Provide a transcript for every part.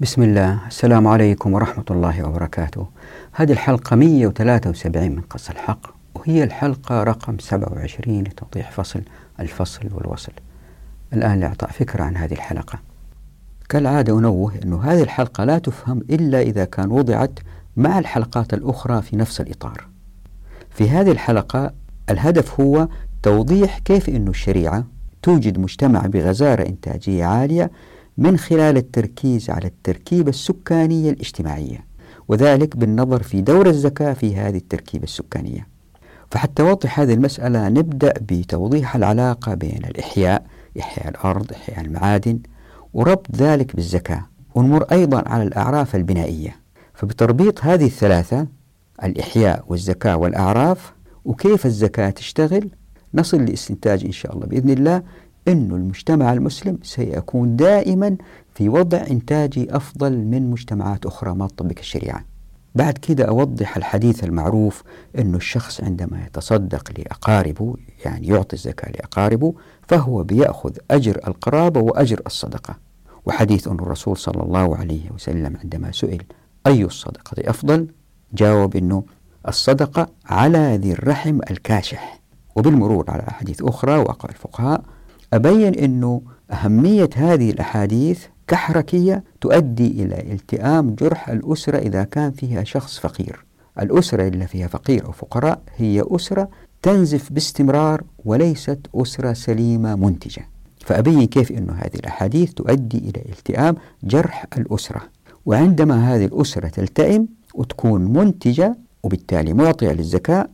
بسم الله. السلام عليكم ورحمة الله وبركاته. هذه الحلقة 173 من قص الحق وهي الحلقة رقم 27 لتوضيح فصل الفصل والوصل. الآن لإعطاء فكرة عن هذه الحلقة. كالعادة أنوه أن هذه الحلقة لا تفهم إلا إذا كان وضعت مع الحلقات الأخرى في نفس الإطار. في هذه الحلقة الهدف هو توضيح كيف أن الشريعة توجد مجتمع بغزارة إنتاجية عالية من خلال التركيز على التركيبة السكانية الاجتماعية وذلك بالنظر في دور الزكاة في هذه التركيبة السكانية. فحتى أوضح هذه المسألة نبدأ بتوضيح العلاقة بين الإحياء إحياء الأرض إحياء المعادن وربط ذلك بالزكاة. ونمر أيضا على الأعراف البنائية. فبتربيط هذه الثلاثة الإحياء والزكاة والأعراف وكيف الزكاة تشتغل نصل لإستنتاج إن شاء الله بإذن الله. أن المجتمع المسلم سيكون دائما في وضع إنتاجي أفضل من مجتمعات أخرى ما تطبق الشريعة. بعد كده أوضح الحديث المعروف أنه الشخص عندما يتصدق لأقاربه يعني يعطي الزكاة لأقاربه فهو بيأخذ أجر القرابة وأجر الصدقة. وحديث أن الرسول صلى الله عليه وسلم عندما سئل أي الصدقة أفضل؟ جاوب أنه الصدقة على ذي الرحم الكاشح. وبالمرور على أحاديث أخرى وقال الفقهاء أبين أنه أهمية هذه الأحاديث كحركية تؤدي إلى التئام جرح الأسرة إذا كان فيها شخص فقير. الأسرة اللي فيها فقير أو فقراء هي أسرة تنزف باستمرار وليست أسرة سليمة منتجة. فأبين كيف أن هذه الأحاديث تؤدي إلى التئام جرح الأسرة. وعندما هذه الأسرة تلتئم وتكون منتجة وبالتالي معطية للزكاة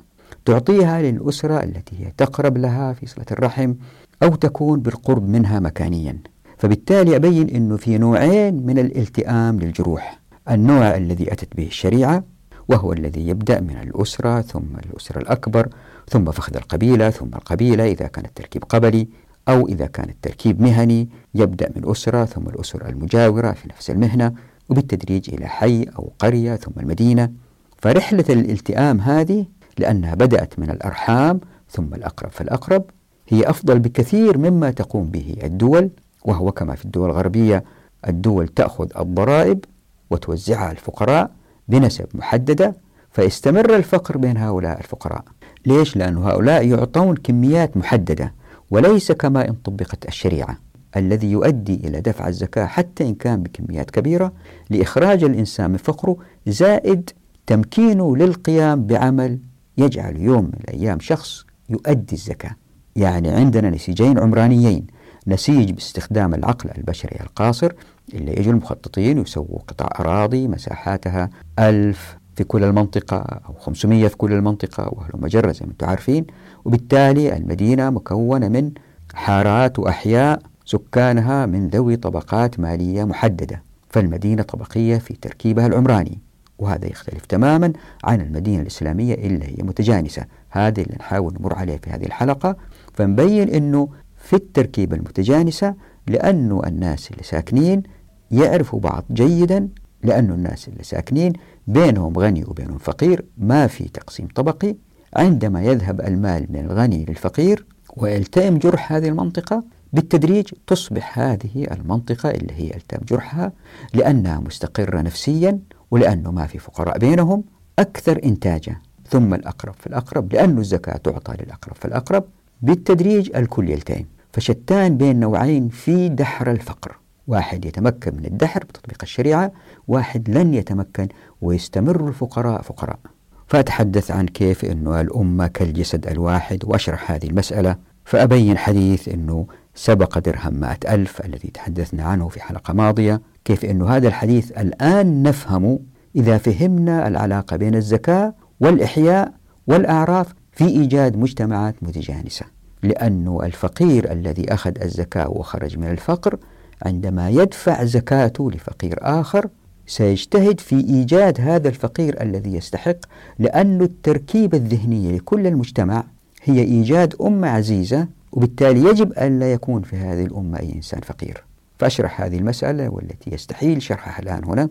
تعطيها للأسرة التي هي تقرب لها في صلة الرحم أو تكون بالقرب منها مكانيا. فبالتالي أبين أنه في نوعين من الالتئام للجروح. النوع الذي أتت به الشريعة وهو الذي يبدأ من الأسرة ثم الأسرة الأكبر ثم فخذ القبيلة ثم القبيلة إذا كان التركيب قبلي أو إذا كان التركيب مهني يبدأ من أسرة ثم الأسرة المجاورة في نفس المهنة وبالتدريج إلى حي أو قرية ثم المدينة. فرحلة الالتئام هذه لأنها بدأت من الأرحام ثم الأقرب فالأقرب هي أفضل بكثير مما تقوم به الدول وهو كما في الدول الغربية الدول تأخذ الضرائب وتوزعها الفقراء بنسب محددة فيستمر الفقر بين هؤلاء الفقراء ليش؟ لأن هؤلاء يعطون كميات محددة وليس كما إن طبقت الشريعة الذي يؤدي إلى دفع الزكاة حتى إن كان بكميات كبيرة لإخراج الإنسان من فقره زائد تمكينه للقيام بعمل يجعل يوم من الأيام شخص يؤدي الزكاة يعني عندنا نسيجين عمرانيين. نسيج باستخدام العقل البشري القاصر اللي يجوا المخططين يسووا قطع أراضي مساحاتها ألف في كل المنطقة أو 500 في كل المنطقة وأهل مجرة زي ما أنتم عارفين. وبالتالي المدينة مكونة من حارات وأحياء سكانها من ذوي طبقات مالية محددة. فالمدينة طبقية في تركيبها العمراني. وهذا يختلف تماما عن المدينة الإسلامية اللي هي متجانسة. هذا اللي نحاول نمر عليه في هذه الحلقة. فنبين أنه في التركيبة المتجانسة لأنه الناس اللي ساكنين يعرفوا بعض جيدا لأنه الناس اللي ساكنين بينهم غني وبينهم فقير. ما في تقسيم طبقي. عندما يذهب المال من الغني للفقير ويلتئم جرح هذه المنطقة بالتدريج تصبح هذه المنطقة اللي هي التئم جرحها لأنها مستقرة نفسيا ولأنه ما في فقراء بينهم أكثر إنتاجا. ثم الأقرب في الأقرب لأن الزكاة تعطى للأقرب. في الأقرب بالتدريج الكل يلتئم فشتان بين نوعين في دحر الفقر. واحد يتمكن من الدحر بتطبيق الشريعة واحد لن يتمكن ويستمر الفقراء فقراء. فأتحدث عن كيف أنه الأمة كالجسد الواحد وأشرح هذه المسألة. فأبين حديث أنه سبق درهم مائة ألف الذي تحدثنا عنه في حلقة ماضية. كيف أنه هذا الحديث الآن نفهم إذا فهمنا العلاقة بين الزكاة والإحياء والأعراف في إيجاد مجتمعات متجانسة. لأن الفقير الذي أخذ الزكاة وخرج من الفقر عندما يدفع زكاته لفقير آخر سيجتهد في إيجاد هذا الفقير الذي يستحق لأن التركيبة الذهنية لكل المجتمع هي إيجاد أمة عزيزة وبالتالي يجب أن لا يكون في هذه الأمة أي إنسان فقير. فأشرح هذه المسألة والتي يستحيل شرحها الآن هنا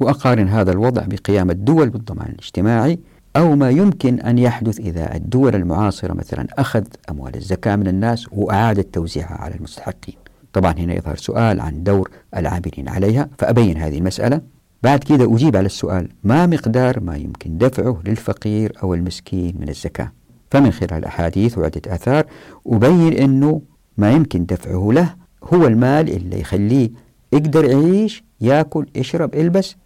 وأقارن هذا الوضع بقيام الدول بالضمان الاجتماعي أو ما يمكن أن يحدث إذا الدول المعاصرة مثلا أخذ أموال الزكاة من الناس وأعادت توزيعها على المستحقين. طبعا هنا يظهر سؤال عن دور العاملين عليها فأبين هذه المسألة. بعد كده أجيب على السؤال ما مقدار ما يمكن دفعه للفقير أو المسكين من الزكاة؟ فمن خلال أحاديث وعدة آثار أبين أنه ما يمكن دفعه له هو المال اللي يخليه يقدر يعيش ياكل يشرب يلبس.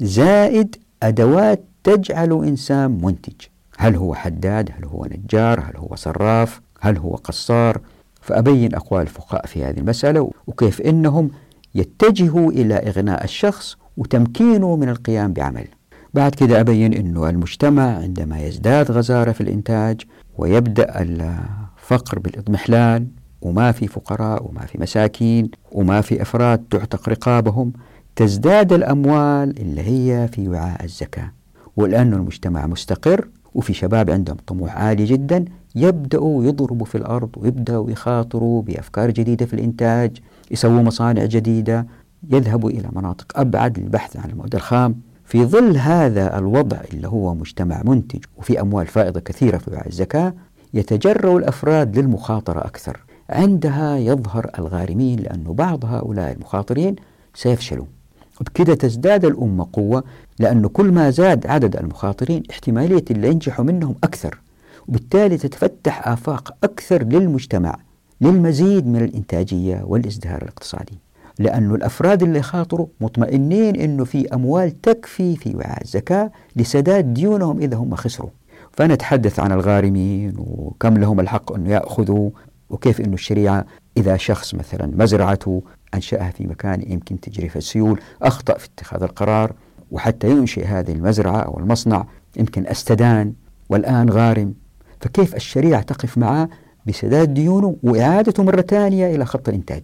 زائد أدوات تجعل إنسان منتج. هل هو حداد؟ هل هو نجار؟ هل هو صراف؟ هل هو قصار؟ فأبين أقوال الفقهاء في هذه المسألة وكيف أنهم يتجهوا إلى إغناء الشخص وتمكينه من القيام بعمل. بعد كده أبين أنه المجتمع عندما يزداد غزارة في الإنتاج ويبدأ الفقر بالإضمحلال وما في فقراء وما في مساكين وما في أفراد تعتق رقابهم تزداد الأموال اللي هي في وعاء الزكاة. ولأن المجتمع مستقر وفي شباب عندهم طموح عالي جدا يبدأوا يضربوا في الأرض ويبدأوا يخاطروا بأفكار جديدة في الإنتاج يسووا مصانع جديدة يذهبوا إلى مناطق أبعد للبحث عن المواد الخام. في ظل هذا الوضع اللي هو مجتمع منتج وفي أموال فائضة كثيرة في وعاء الزكاة يتجرأ الأفراد للمخاطرة أكثر. عندها يظهر الغارمين لأن بعض هؤلاء المخاطرين سيفشلوا. وبكده تزداد الأمة قوة لأنه كل ما زاد عدد المخاطرين احتمالية اللي ينجحوا منهم أكثر. وبالتالي تتفتح آفاق أكثر للمجتمع للمزيد من الإنتاجية والإزدهار الاقتصادي. لأن الأفراد اللي خاطروا مطمئنين أنه في أموال تكفي في وعاء الزكاة لسداد ديونهم إذا هم خسروا. فنتحدث عن الغارمين وكم لهم الحق أن يأخذوا وكيف أن الشريعة إذا شخص مثلا مزرعته أنشأها في مكان يمكن تجري في السيول أخطأ في اتخاذ القرار وحتى ينشئ هذه المزرعة أو المصنع يمكن أستدان والآن غارم. فكيف الشريعة تقف معه بسداد ديونه وإعادته مرة ثانية إلى خط الإنتاج؟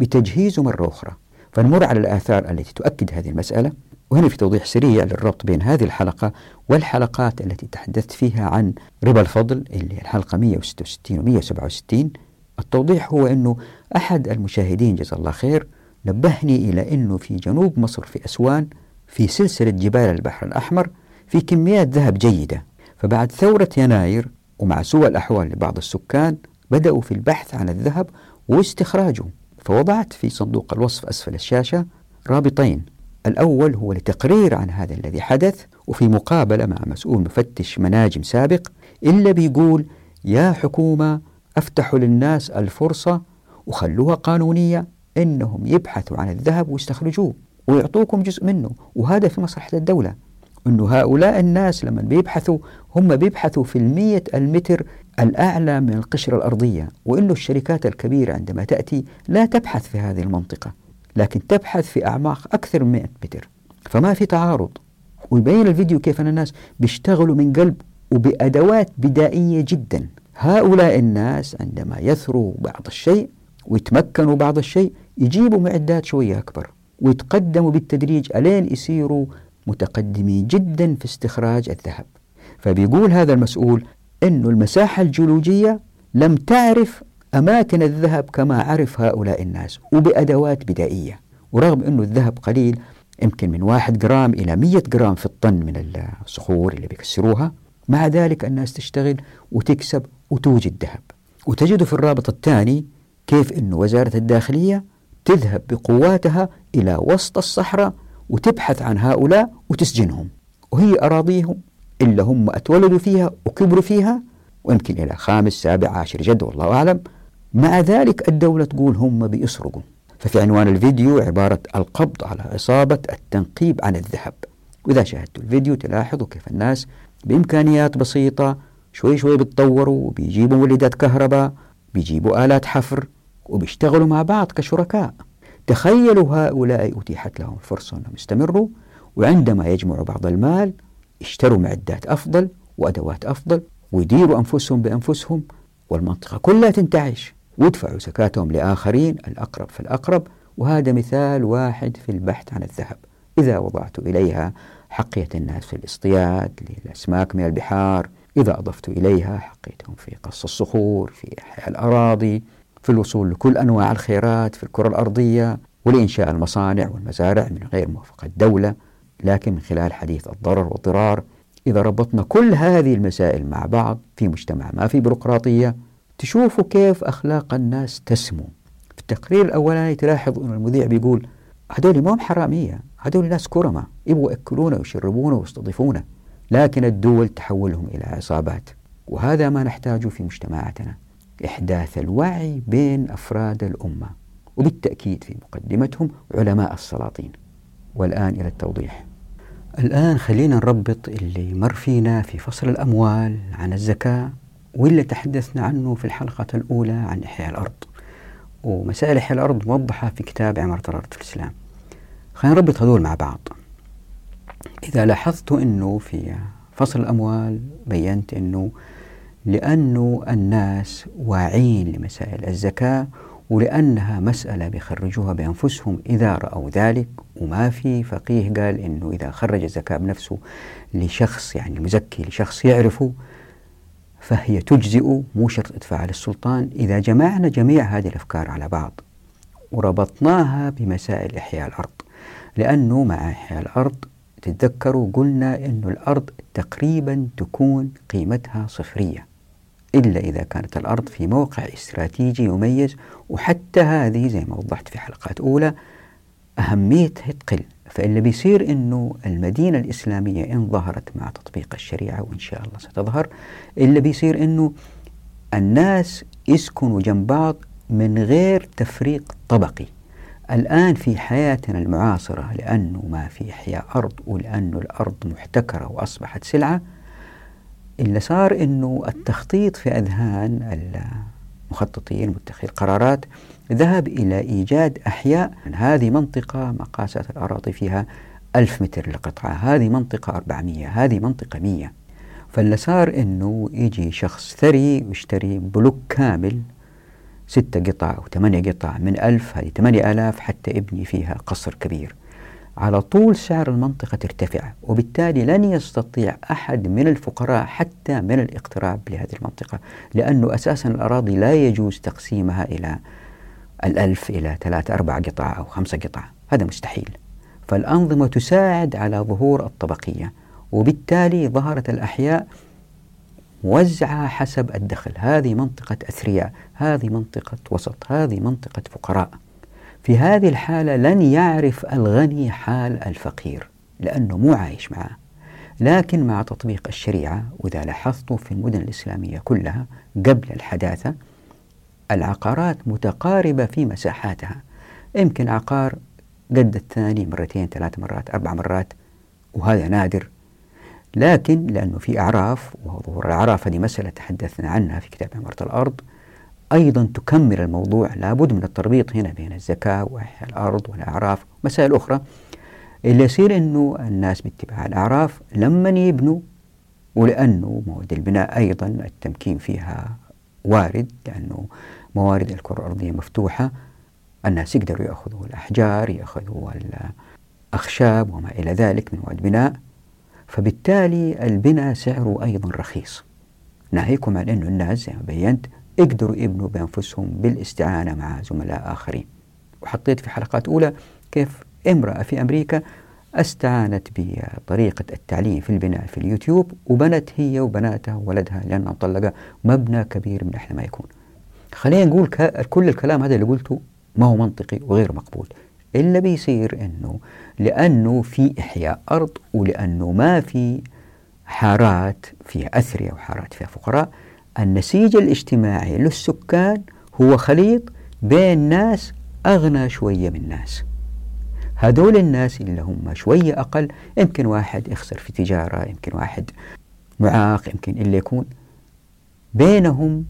بتجهيزه مرة أخرى. فنمر على الآثار التي تؤكد هذه المسألة. وهنا في توضيح سريع للربط بين هذه الحلقة والحلقات التي تحدثت فيها عن ربا الفضل اللي الحلقة 166 و 167 التوضيح هو أنه أحد المشاهدين جزاه الله خير نبهني إلى أنه في جنوب مصر في أسوان في سلسلة جبال البحر الأحمر في كميات ذهب جيدة. فبعد ثورة يناير ومع سوء الأحوال لبعض السكان بدأوا في البحث عن الذهب واستخراجه. فوضعت في صندوق الوصف أسفل الشاشة رابطين. الأول هو لتقرير عن هذا الذي حدث وفي مقابلة مع مسؤول مفتش مناجم سابق إلا بيقول يا حكومة أفتحوا للناس الفرصة وخلوها قانونية إنهم يبحثوا عن الذهب ويستخرجوه ويعطوكم جزء منه وهذا في مصلحة الدولة. أنه هؤلاء الناس لما بيبحثوا هم بيبحثوا في المية المتر الأعلى من القشرة الأرضية وأنه الشركات الكبيرة عندما تأتي لا تبحث في هذه المنطقة. لكن تبحث في أعماق أكثر من 100 متر. فما في تعارض. ويبين الفيديو كيف أن الناس بيشتغلوا من قلب وبأدوات بدائية جدا. هؤلاء الناس عندما يثروا بعض الشيء ويتمكنوا بعض الشيء يجيبوا معدات شوية أكبر ويتقدموا بالتدريج ألين يصيروا متقدمين جدا في استخراج الذهب. فبيقول هذا المسؤول أن المساحة الجيولوجية لم تعرف أماكن الذهب كما عرف هؤلاء الناس وبأدوات بدائية ورغم أنه الذهب قليل يمكن من واحد جرام إلى مية جرام في الطن من الصخور اللي بيكسروها. مع ذلك الناس تشتغل وتكسب وتوجد ذهب. وتجد في الرابط الثاني كيف أن وزارة الداخلية تذهب بقواتها إلى وسط الصحراء وتبحث عن هؤلاء وتسجنهم. وهي أراضيهم إلا هم أتولدوا فيها وكبروا فيها ويمكن إلى خامس سابع عاشر جد والله أعلم. مع ذلك الدولة تقول هم بيسرقوا. ففي عنوان الفيديو عبارة القبض على عصابة التنقيب عن الذهب. وإذا شاهدتوا الفيديو تلاحظوا كيف الناس بإمكانيات بسيطة شوي شوي بيتطوروا وبيجيبوا مولدات كهرباء بيجيبوا آلات حفر وبيشتغلوا مع بعض كشركاء. تخيلوا هؤلاء أتيحت لهم الفرصة أنهم يستمروا وعندما يجمعوا بعض المال يشتروا معدات أفضل وأدوات أفضل ويديروا أنفسهم بأنفسهم والمنطقة كلها تنتعش ويدفعوا زكاتهم لآخرين الأقرب في الأقرب وهذا مثال واحد في البحث عن الذهب. إذا وضعت إليها حقية الناس في الاصطياد للأسماك من البحار. إذا أضفت إليها حقيتهم في قص الصخور في إحياء الأراضي في الوصول لكل أنواع الخيرات في الكرة الأرضية ولإنشاء المصانع والمزارع من غير موافقة دولة لكن من خلال حديث الضرر والضرار إذا ربطنا كل هذه المسائل مع بعض في مجتمع ما في بيروقراطية تشوفوا كيف أخلاق الناس تسمو. في التقرير الأولاني تلاحظ أن المذيع بيقول هذول ما هم حرامية هذول ناس كرمة يبغوا يأكلونا ويشربونا ويستضيفونا لكن الدول تحولهم إلى عصابات وهذا ما نحتاجه في مجتمعاتنا إحداث الوعي بين أفراد الأمة وبالتأكيد في مقدمتهم علماء السلاطين. والآن إلى التوضيح. الآن خلينا نربط اللي مر فينا في فصل الأموال عن الزكاة. واللي تحدثنا عنه في الحلقة الأولى عن إحياء الأرض. ومسائل إحياء الأرض موضحة في كتاب عمارة الأرض في الإسلام. خلينا نربط هذول مع بعض. إذا لاحظت أنه في فصل الأموال بينت أنه لأنه الناس واعين لمسائل الزكاة ولأنها مسألة بيخرجوها بأنفسهم إذا رأوا ذلك. وما في فقيه قال إنه إذا خرج الزكاة بنفسه لشخص يعني مزكي لشخص يعرفه فهي تجزئ مو شرط إدفاع للسلطان إذا جمعنا جميع هذه الأفكار على بعض وربطناها بمسائل إحياء الأرض. لأنه مع إحياء الأرض تتذكروا قلنا أنه الأرض تقريبا تكون قيمتها صفرية إلا إذا كانت الأرض في موقع استراتيجي يميز وحتى هذه زي ما وضحت في حلقات أولى أهميتها تقل فاللي بيصير أنه المدينة الإسلامية إن ظهرت مع تطبيق الشريعة وإن شاء الله ستظهر اللي بيصير أنه الناس يسكنوا جنب بعض من غير تفريق طبقي. الآن في حياتنا المعاصرة لأنه ما في إحياء أرض ولأنه الأرض محتكرة وأصبحت سلعة اللي صار أنه التخطيط في أذهان المخططين متخذي القرارات ذهب إلى إيجاد أحياء هذه منطقة مقاسات الأراضي فيها ألف متر لقطعة. هذه منطقة 400 هذه منطقة 100 فاللي صار أنه يجي شخص ثري ويشتري بلوك كامل ستة قطع أو ثمانية قطع من ألف هذه ثمانية ألاف حتى ابني فيها قصر كبير. على طول سعر المنطقة ترتفع وبالتالي لن يستطيع أحد من الفقراء حتى من الاقتراب لهذه المنطقة لأنه أساسا الأراضي لا يجوز تقسيمها إلى الألف إلى ثلاثة أربع قطع أو خمسة قطع. هذا مستحيل. فالأنظمة تساعد على ظهور الطبقية وبالتالي ظهرت الأحياء موزعة حسب الدخل. هذه منطقة أثرياء هذه منطقة وسط هذه منطقة فقراء. في هذه الحالة لن يعرف الغني حال الفقير لأنه مو عايش معه. لكن مع تطبيق الشريعة وإذا لاحظتوا في المدن الإسلامية كلها قبل الحداثة العقارات متقاربة في مساحاتها. يمكن عقار قد الثاني مرتين ثلاث مرات أربع مرات وهذا نادر. لكن لأنه في أعراف وظهور الأعراف هذه مسألة تحدثنا عنها في كتاب عمارة الأرض أيضا تكمل الموضوع. لابد من التربيط هنا بين الزكاة وإحياء الأرض والأعراف. ومسائل أخرى اللي يصير أنه الناس باتباع الأعراف لما يبنوا ولأنه مواد البناء أيضا التمكين فيها وارد لأنه موارد الكرة الأرضية مفتوحة الناس يقدروا يأخذوا الأحجار يأخذوا الأخشاب وما إلى ذلك من مواد بناء. فبالتالي البناء سعره أيضا رخيص. ناهيكم عن أنه الناس زي ما بينت يقدروا يبنوا بأنفسهم بالاستعانة مع زملاء آخرين. وحطيت في حلقات أولى كيف امرأة في أمريكا استعانت بطريقة التعليم في البناء في اليوتيوب وبنت هي وبناتها وولدها لأنها مطلقة مبنى كبير من أحلى ما يكون. خلينا نقول كل الكلام هذا اللي قلته ما هو منطقي وغير مقبول. اللي بيصير إنه لأنه في إحياء أرض ولأنه ما في حارات فيها اثرياء وحارات فيها فقراء النسيج الاجتماعي للسكان هو خليط بين ناس أغنى شوية من ناس. هذول الناس اللي هم شوية أقل يمكن واحد يخسر في تجارة يمكن واحد معاق يمكن اللي يكون بينهم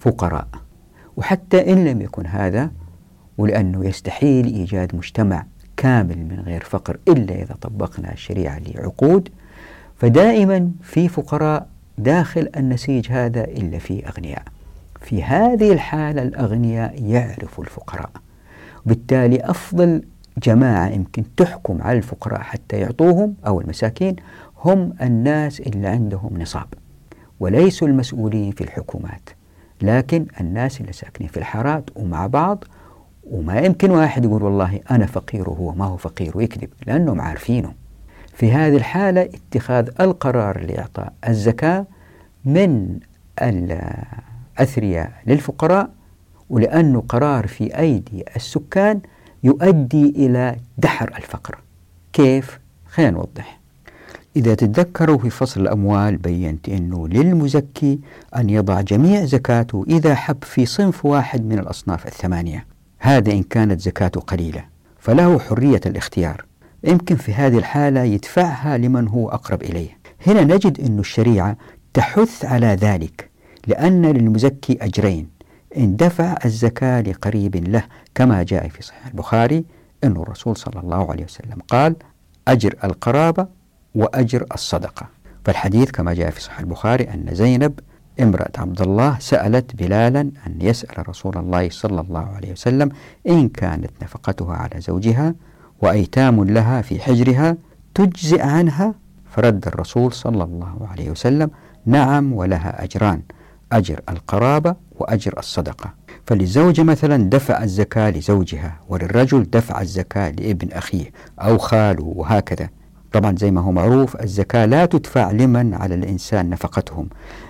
فقراء. وحتى إن لم يكن هذا ولأنه يستحيل إيجاد مجتمع كامل من غير فقر إلا إذا طبقنا الشريعة لعقود فدائما في فقراء داخل النسيج هذا إلا في أغنياء. في هذه الحالة الأغنياء يعرفوا الفقراء. بالتالي أفضل جماعة يمكن تحكم على الفقراء حتى يعطوهم أو المساكين هم الناس اللي عندهم نصاب وليسوا المسؤولين في الحكومات. لكن الناس اللي ساكنين في الحارات ومع بعض وما يمكن واحد يقول والله أنا فقير وهو ما هو فقير ويكذب لأنهم عارفينه. في هذه الحالة اتخاذ القرار لإعطاء الزكاة من الأثرياء للفقراء ولأنه قرار في أيدي السكان يؤدي إلى دحر الفقر. كيف؟ خلينا نوضح. إذا تتذكروا في فصل الأموال بينت أنه للمزكي أن يضع جميع زكاته إذا حب في صنف واحد من الأصناف الثمانية. هذا إن كانت زكاته قليلة فله حرية الاختيار. يمكن في هذه الحالة يدفعها لمن هو أقرب إليه. هنا نجد أن الشريعة تحث على ذلك لأن للمزكي أجرين. إن دفع الزكاة لقريب له كما جاء في صحيح البخاري أن الرسول صلى الله عليه وسلم قال أجر القرابة وأجر الصدقة. فالحديث كما جاء في صحيح البخاري أن زينب امرأة عبد الله سألت بلالا أن يسأل رسول الله صلى الله عليه وسلم إن كانت نفقتها على زوجها وأيتام لها في حجرها تجزئ عنها؟ فرد الرسول صلى الله عليه وسلم نعم ولها أجران أجر القرابة وأجر الصدقة. فللزوجة مثلا دفع الزكاة لزوجها وللرجل دفع الزكاة لابن أخيه أو خاله وهكذا. طبعا زي ما هو معروف الزكاة لا تدفع لمن على الإنسان نفقتهم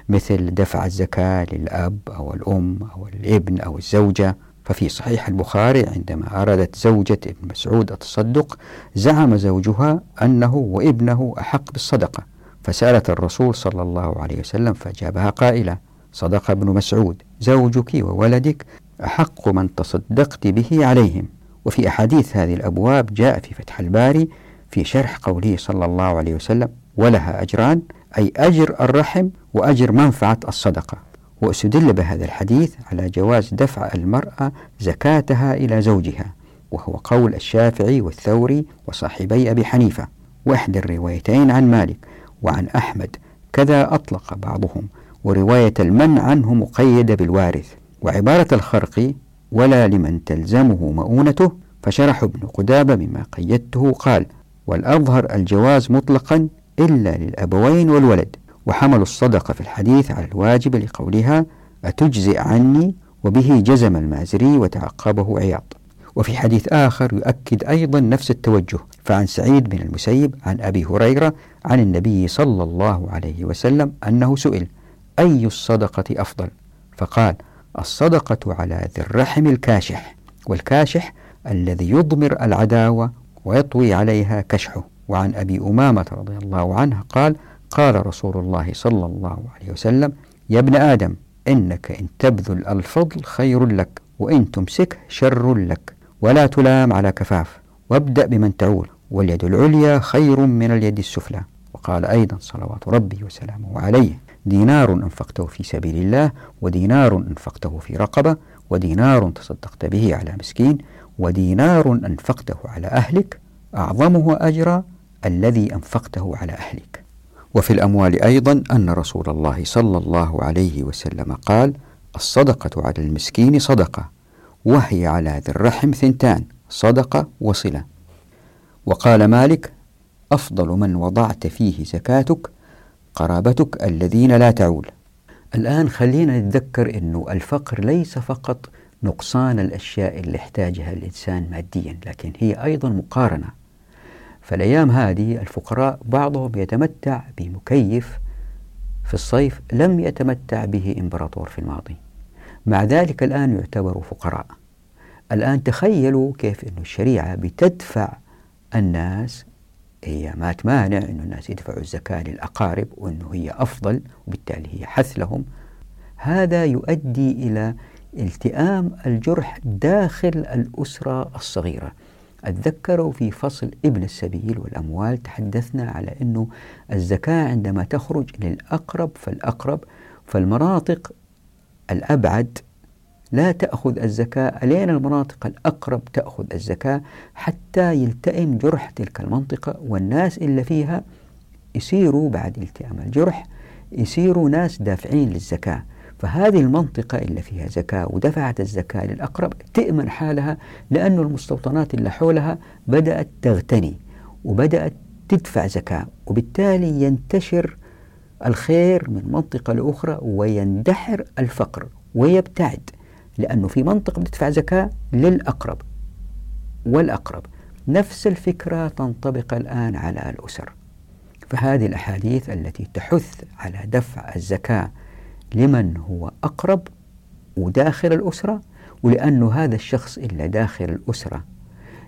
مثل دفع الزكاة للأب أو الأم أو الابن أو الزوجة. ففي صحيح البخاري عندما أرادت زوجة ابن مسعود التصدق زعم زوجها أنه وابنه أحق بالصدقة. فسألت الرسول صلى الله عليه وسلم فجابها قائلة صدق ابن مسعود زوجك وولدك أحق من تصدقت به عليهم. وفي أحاديث هذه الأبواب جاء في فتح الباري في شرح قوله صلى الله عليه وسلم ولها أجران أي أجر الرحم وأجر منفعة الصدقة. وأستدل بهذا الحديث على جواز دفع المرأة زكاتها إلى زوجها وهو قول الشافعي والثوري وصاحبي أبي حنيفة. وإحدى الروايتين عن مالك وعن أحمد كذا أطلق بعضهم ورواية المنع عنه مقيدة بالوارث. وعبارة الخرق ولا لمن تلزمه مؤونته. فشرح ابن قدابة مما قيدته قال والأظهر الجواز مطلقا إلا للأبوين والولد. وحملوا الصدقة في الحديث على الواجب لقولها أتجزئ عني وبه جزم المازري وتعقبه عياض وفي حديث آخر يؤكد أيضا نفس التوجه. فعن سعيد بن المسيب عن أبي هريرة عن النبي صلى الله عليه وسلم أنه سئل أي الصدقة أفضل؟ فقال الصدقة على ذي الرحم الكاشح والكاشح الذي يضمر العداوة ويطوي عليها كشحه. وعن أبي أمامة رضي الله عنه قال قال رسول الله صلى الله عليه وسلم يا ابن آدم إنك إن تبذل الفضل خير لك وإن تمسكه شر لك. ولا تلام على كفاف وابدأ بمن تعول واليد العليا خير من اليد السفلى. وقال أيضا صلوات ربي وسلامه عليه دينار أنفقته في سبيل الله ودينار أنفقته في رقبة ودينار تصدقت به على مسكين ودينار أنفقته على أهلك أعظمه أجرا الذي أنفقته على أهلك. وفي الأموال أيضا أن رسول الله صلى الله عليه وسلم قال الصدقة على المسكين صدقة وهي على ذي الرحم ثنتان صدقة وصلة. وقال مالك أفضل من وضعت فيه زكاتك قرابتك الذين لا تعول. الآن خلينا نتذكر أنه الفقر ليس فقط نقصان الأشياء اللي يحتاجها الإنسان ماديا لكن هي أيضا مقارنة. فالأيام هذه الفقراء بعضهم يتمتع بمكيف في الصيف لم يتمتع به إمبراطور في الماضي. مع ذلك الآن يعتبروا فقراء. الآن تخيلوا كيف أن الشريعة بتدفع الناس. هي ما تمانع أن الناس يدفعوا الزكاة للأقارب وأنه هي أفضل وبالتالي هي حث لهم. هذا يؤدي إلى التئام الجرح داخل الأسرة الصغيرة. أتذكروا في فصل ابن السبيل والأموال تحدثنا على أنه الزكاة عندما تخرج للأقرب فالأقرب فالمناطق الأبعد لا تأخذ الزكاة ألين المناطق الأقرب تأخذ الزكاة حتى يلتئم جرح تلك المنطقة والناس اللي فيها يصيروا بعد التئام الجرح يصيروا ناس دافعين للزكاة فهذه المنطقة اللي فيها زكاة ودفعت الزكاة للأقرب تأمن حالها لأن المستوطنات اللي حولها بدأت تغتني وبدأت تدفع زكاة وبالتالي ينتشر الخير من منطقة لأخرى ويندحر الفقر ويبتعد لأنه في منطقة بتدفع زكاة للأقرب والأقرب. نفس الفكرة تنطبق الآن على الأسر. فهذه الأحاديث التي تحث على دفع الزكاة لمن هو أقرب وداخل الأسرة ولأنه هذا الشخص إلا داخل الأسرة.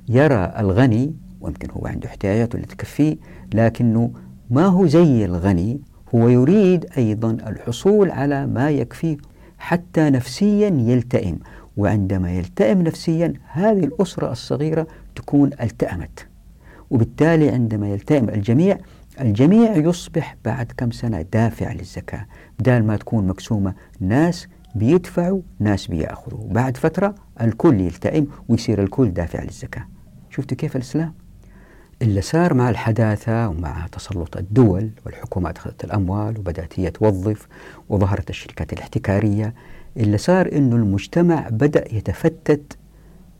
يرى الغني ويمكن هو عنده احتياجات اللي تكفيه لكنه ما هو زي الغني هو يريد أيضا الحصول على ما يكفيه حتى نفسيا يلتئم. وعندما يلتئم نفسيا هذه الأسرة الصغيرة تكون التأمت. وبالتالي عندما يلتئم الجميع الجميع يصبح بعد كم سنة دافع للزكاة بدال ما تكون مقسومة ناس بيدفعوا ناس بيأخذوا بعد فترة الكل يلتئم ويصير الكل دافع للزكاة شفتوا كيف الإسلام؟ اللي صار مع الحداثة ومع تسلط الدول والحكومات أخذت الأموال وبدأت هي توظف وظهرت الشركات الاحتكارية اللي صار أنه المجتمع بدأ يتفتت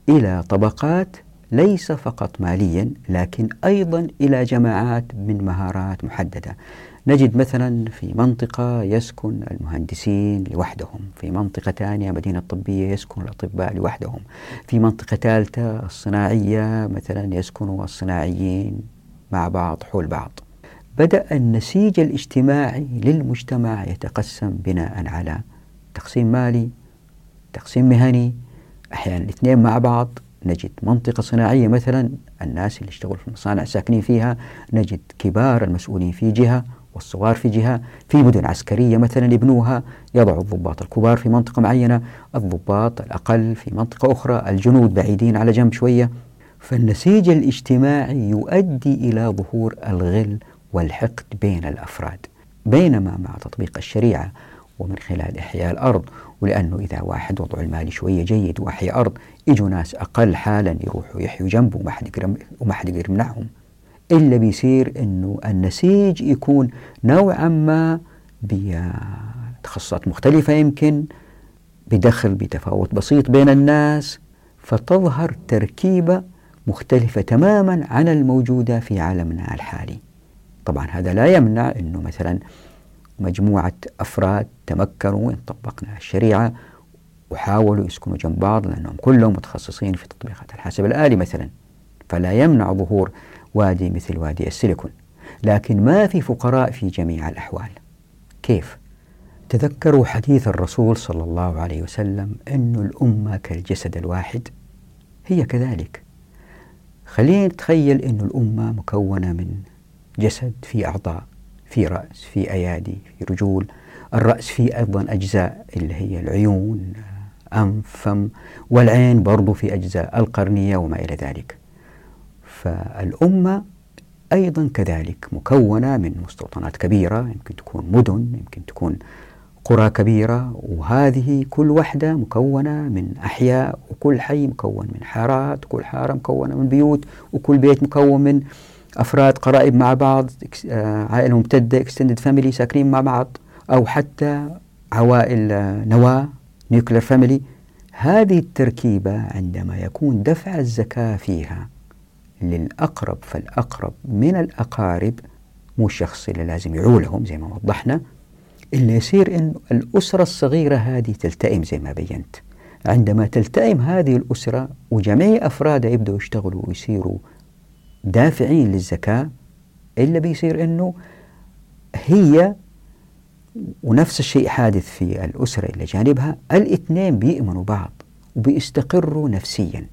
إلى طبقات ليس فقط ماليا لكن أيضا إلى جماعات من مهارات محددة. نجد مثلا في منطقة يسكن المهندسين لوحدهم في منطقة ثانية مدينة طبية يسكن الأطباء لوحدهم في منطقة ثالثة الصناعية مثلا يسكن الصناعيين مع بعض حول بعض. بدأ النسيج الاجتماعي للمجتمع يتقسم بناء على تقسيم مالي تقسيم مهني أحيانا الاثنين مع بعض نجد منطقة صناعية مثلا الناس اللي يشتغلوا في المصانع ساكنين فيها نجد كبار المسؤولين في جهة والصغار في جهة. في مدن عسكرية مثلا يبنوها يضعوا الضباط الكبار في منطقة معينة الضباط الأقل في منطقة أخرى الجنود بعيدين على جنب شوية. فالنسيج الاجتماعي يؤدي إلى ظهور الغل والحقد بين الأفراد بينما مع تطبيق الشريعة ومن خلال إحياء الأرض. ولأنه إذا واحد وضعه المالي شوية جيد وأحيا أرض يجوا ناس أقل حالا يروحوا يحيوا جنبه وما حد يقدر وما حد يقدر يمنعهم إلا بيصير إنه النسيج يكون نوعا ما بتخصصات مختلفة يمكن بدخل بتفاوت بسيط بين الناس فتظهر تركيبة مختلفة تماما عن الموجودة في عالمنا الحالي. طبعا هذا لا يمنع أنه مثلا مجموعة أفراد تمكنوا إن طبقنا الشريعة وحاولوا يسكنوا جنب بعض لأنهم كلهم متخصصين في تطبيقات الحاسب الآلي مثلا فلا يمنع ظهور وادي مثل وادي السيليكون. لكن ما في فقراء في جميع الأحوال؟ كيف؟ تذكروا حديث الرسول صلى الله عليه وسلم أن الأمة كالجسد الواحد؟ هي كذلك. خلينا نتخيل أن الأمة مكونة من جسد في أعضاء. في رأس في أيادي في رجول. الرأس فيه أيضا أجزاء اللي هي العيون أنف فم والعين برضو في أجزاء القرنية وما إلى ذلك. فالأمة أيضا كذلك مكونة من مستوطنات كبيرة يمكن تكون مدن يمكن تكون قرى كبيرة وهذه كل واحدة مكونة من أحياء وكل حي مكون من حارات وكل حارة مكونة من بيوت وكل بيت مكون من أفراد قرائب مع بعض عائلة ممتدة extended family ساكنين مع بعض أو حتى عوائل آه، نواة nuclear family هذه التركيبة عندما يكون دفع الزكاة فيها للأقرب فالأقرب من الأقارب مو الشخص اللي لازم يعولهم زي ما وضحنا اللي يصير أن الأسرة الصغيرة هذه تلتئم زي ما بينت. عندما تلتئم هذه الأسرة وجميع أفرادها يبدأوا يشتغلوا ويصيروا دافعين للزكاة إلا بيصير أنه هي ونفس الشيء حادث في الأسرة اللي جانبها الاثنين بيؤمنوا بعض وبيستقروا نفسيا.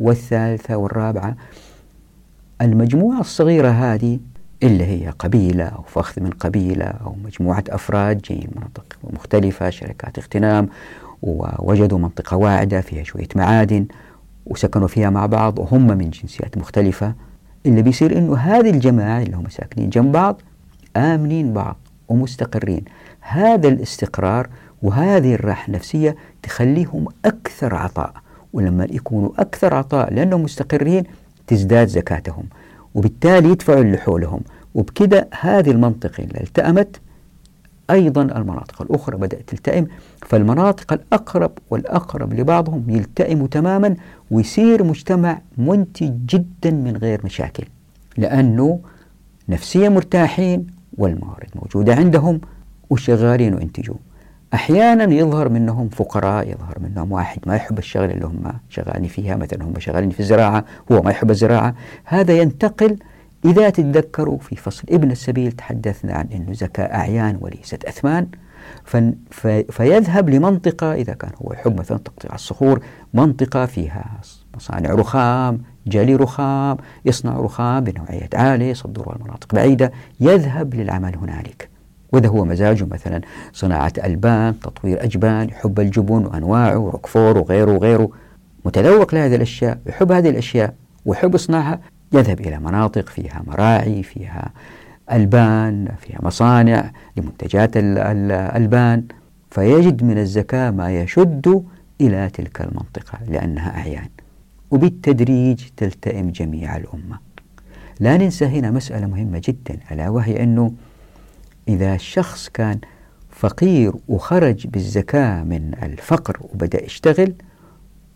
والثالثة والرابعة المجموعة الصغيرة هذه اللي هي قبيلة أو فخذ من قبيلة أو مجموعة أفراد جايين من مناطق مختلفة شركات اغتنام ووجدوا منطقة واعدة فيها شوية معادن. وسكنوا فيها مع بعض وهم من جنسيات مختلفة اللي بيصير إنه هذه الجماعة اللي هم ساكنين جنب بعض آمنين بعض ومستقرين. هذا الاستقرار وهذه الراحة النفسية تخليهم أكثر عطاء ولما يكونوا أكثر عطاء لأنهم مستقرين تزداد زكاتهم وبالتالي يدفعوا اللي حولهم. وبكده هذه المنطقة اللي التأمت أيضا المناطق الأخرى بدأت تلتئم فالمناطق الأقرب والأقرب لبعضهم يلتئموا تماما ويصير مجتمع منتج جدا من غير مشاكل لأنه نفسيا مرتاحين والموارد موجودة عندهم وشغالين وينتجوا أحيانا يظهر منهم فقراء يظهر منهم واحد ما يحب الشغل اللي هم شغالين فيها مثلا هم شغالين في الزراعة هو ما يحب الزراعة. هذا ينتقل إذا تتذكروا في فصل ابن السبيل تحدثنا عن أنه زكاة أعيان وليست أثمان. فيذهب لمنطقة إذا كان هو يحب مثلا تقطيع الصخور منطقة فيها مصانع رخام جلي رخام يصنع رخام بنوعية عالية يصدرها المناطق بعيدة يذهب للعمل هنالك. وإذا هو مزاجه مثلا صناعة ألبان تطوير أجبان يحب الجبن وأنواعه روكفور وغيره وغيره. متذوق لهذه الأشياء يحب هذه الأشياء ويحب يصنعها يذهب إلى مناطق فيها مراعي فيها ألبان فيها مصانع لمنتجات الألبان فيجد من الزكاة ما يشد إلى تلك المنطقة لأنها أعيان. وبالتدريج تلتئم جميع الأمة. لا ننسى هنا مسألة مهمة جدا ألا وهي أنه إذا الشخص كان فقير وخرج بالزكاة من الفقر وبدأ يشتغل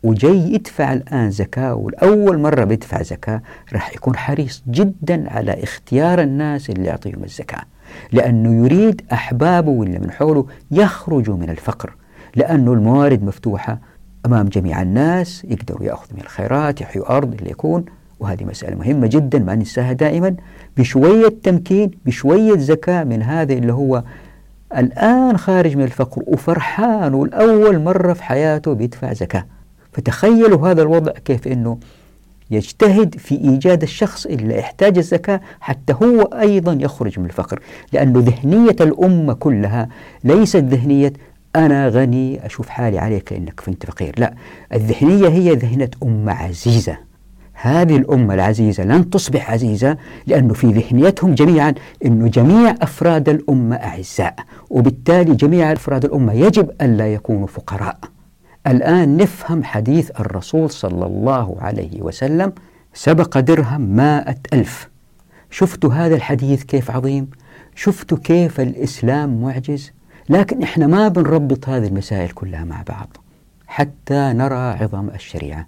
وجاي يدفع الآن زكاة والأول مرة بيدفع زكاة راح يكون حريص جدا على اختيار الناس اللي يعطيهم الزكاة. لأنه يريد أحبابه واللي من حوله يخرجوا من الفقر لأنه الموارد مفتوحة أمام جميع الناس يقدروا يأخذوا من الخيرات يحيوا أرض اللي يكون. وهذه مسألة مهمة جدا ما ننساها دائما. بشوية تمكين بشوية زكاة من هذا اللي هو الآن خارج من الفقر وفرحان والأول مرة في حياته بيدفع زكاة. فتخيلوا هذا الوضع كيف أنه يجتهد في إيجاد الشخص اللي يحتاج الزكاة حتى هو أيضا يخرج من الفقر. لأنه ذهنية الأمة كلها ليست ذهنية أنا غني أشوف حالي عليك لأنك كنت فقير. لا الذهنية هي ذهنة أمة عزيزة. هذه الأمة العزيزة لن تصبح عزيزة لأنه في ذهنيتهم جميعا أنه جميع أفراد الأمة أعزاء وبالتالي جميع أفراد الأمة يجب أن لا يكونوا فقراء. الآن نفهم حديث الرسول صلى الله عليه وسلم سبق درهم مائة ألف. شفتوا هذا الحديث كيف عظيم؟ شفتوا كيف الإسلام معجز؟ لكن إحنا ما بنربط هذه المسائل كلها مع بعض حتى نرى عظم الشريعة.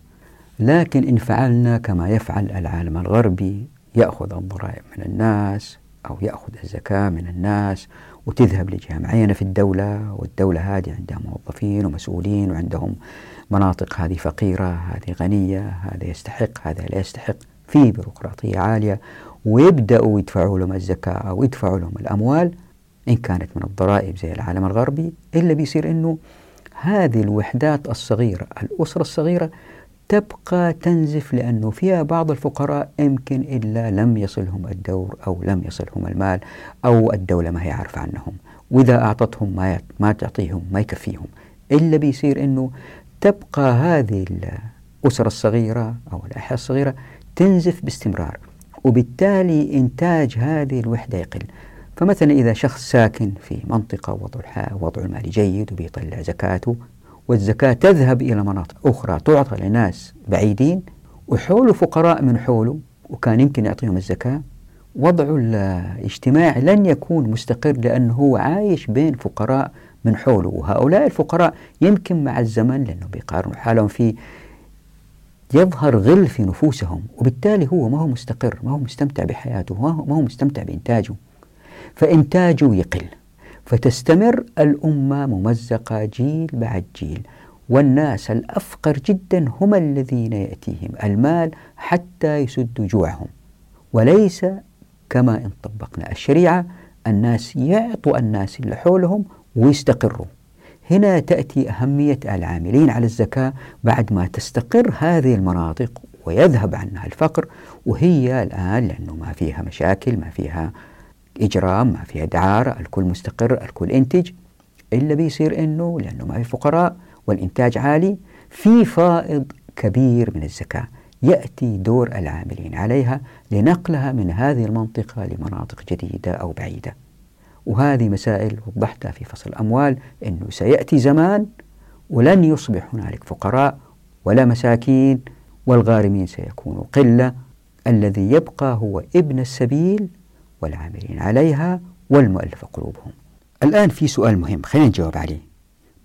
لكن إن فعلنا كما يفعل العالم الغربي يأخذ الضرائب من الناس أو يأخذ الزكاة من الناس وتذهب لجهة معينة في الدولة والدولة هذه عندها موظفين ومسؤولين وعندهم مناطق هذه فقيرة هذه غنية هذا يستحق هذا لا يستحق في بيروقراطية عالية ويبدأوا يدفعوا لهم الزكاة أو يدفعوا لهم الأموال إن كانت من الضرائب زي العالم الغربي إلا بيصير أنه هذه الوحدات الصغيرة الأسرة الصغيرة تبقى تنزف لأنه فيها بعض الفقراء يمكن إلا لم يصلهم الدور أو لم يصلهم المال أو الدولة ما هي عارفة عنهم. وإذا أعطتهم ما ما تعطيهم ما يكفيهم. إلا بيصير أنه تبقى هذه الأسرة الصغيرة أو الأحياء الصغيرة تنزف باستمرار وبالتالي إنتاج هذه الوحدة يقل. فمثلا إذا شخص ساكن في منطقة وضع وضع المالي جيد وبيطلع زكاته والزكاة تذهب إلى مناطق أخرى تعطى لناس بعيدين وحوله فقراء من حوله وكان يمكن يعطيهم الزكاة. وضعه الاجتماعي لن يكون مستقر لأنه هو عايش بين فقراء من حوله. وهؤلاء الفقراء يمكن مع الزمن لأنه بيقارنوا حالهم في يظهر غل في نفوسهم وبالتالي هو ما هو مستقر ما هو مستمتع بحياته ما هو مستمتع بإنتاجه. فإنتاجه يقل. فتستمر الأمة ممزقة جيل بعد جيل. والناس الأفقر جدا هم الذين يأتيهم المال حتى يسدوا جوعهم. وليس كما إن طبقنا الشريعة الناس يعطوا الناس اللي حولهم ويستقروا. هنا تأتي أهمية العاملين على الزكاة بعد ما تستقر هذه المناطق ويذهب عنها الفقر. وهي الآن لأنه ما فيها مشاكل ما فيها إجرام ما فيها دعارة الكل مستقر الكل إنتج. إلا بيصير إنه لأنه ما في فقراء والإنتاج عالي في فائض كبير من الزكاة يأتي دور العاملين عليها لنقلها من هذه المنطقة لمناطق جديدة أو بعيدة. وهذه مسائل وضحتها في فصل الأموال أنه سيأتي زمان ولن يصبح هنالك فقراء ولا مساكين والغارمين سيكونوا قلة. الذي يبقى هو ابن السبيل والعاملين عليها والمؤلف قلوبهم. الآن في سؤال مهم خلينا نجاوب عليه.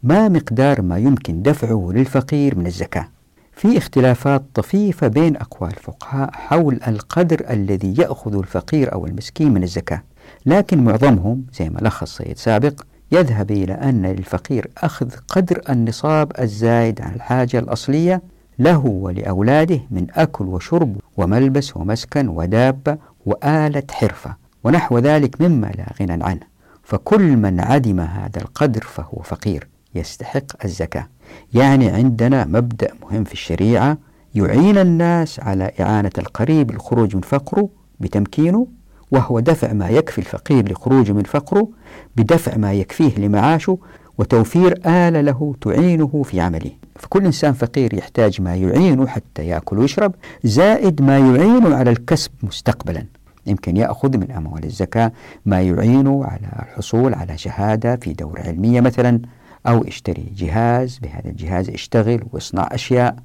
ما مقدار ما يمكن دفعه للفقير من الزكاة؟ في اختلافات طفيفة بين أقوال الفقهاء حول القدر الذي يأخذ الفقير أو المسكين من الزكاة لكن معظمهم زي ما لخص سيد سابق يذهب إلى أن للفقير أخذ قدر النصاب الزايد عن الحاجة الأصلية له ولأولاده من أكل وشرب وملبس ومسكن ودابة وآلة حرفة. ونحو ذلك مما لا غنى عنه. فكل من عدم هذا القدر فهو فقير يستحق الزكاة. يعني عندنا مبدأ مهم في الشريعة يعين الناس على إعانة القريب للخروج من فقره بتمكينه وهو دفع ما يكفي الفقير لخروجه من فقره بدفع ما يكفيه لمعاشه وتوفير آلة له تعينه في عمله. فكل إنسان فقير يحتاج ما يعينه حتى يأكل ويشرب زائد ما يعينه على الكسب مستقبلا. يمكن يأخذ من أموال الزكاة ما يعينه على الحصول على شهادة في دورة علمية مثلا أو اشتري جهاز بهذا الجهاز اشتغل واصنع أشياء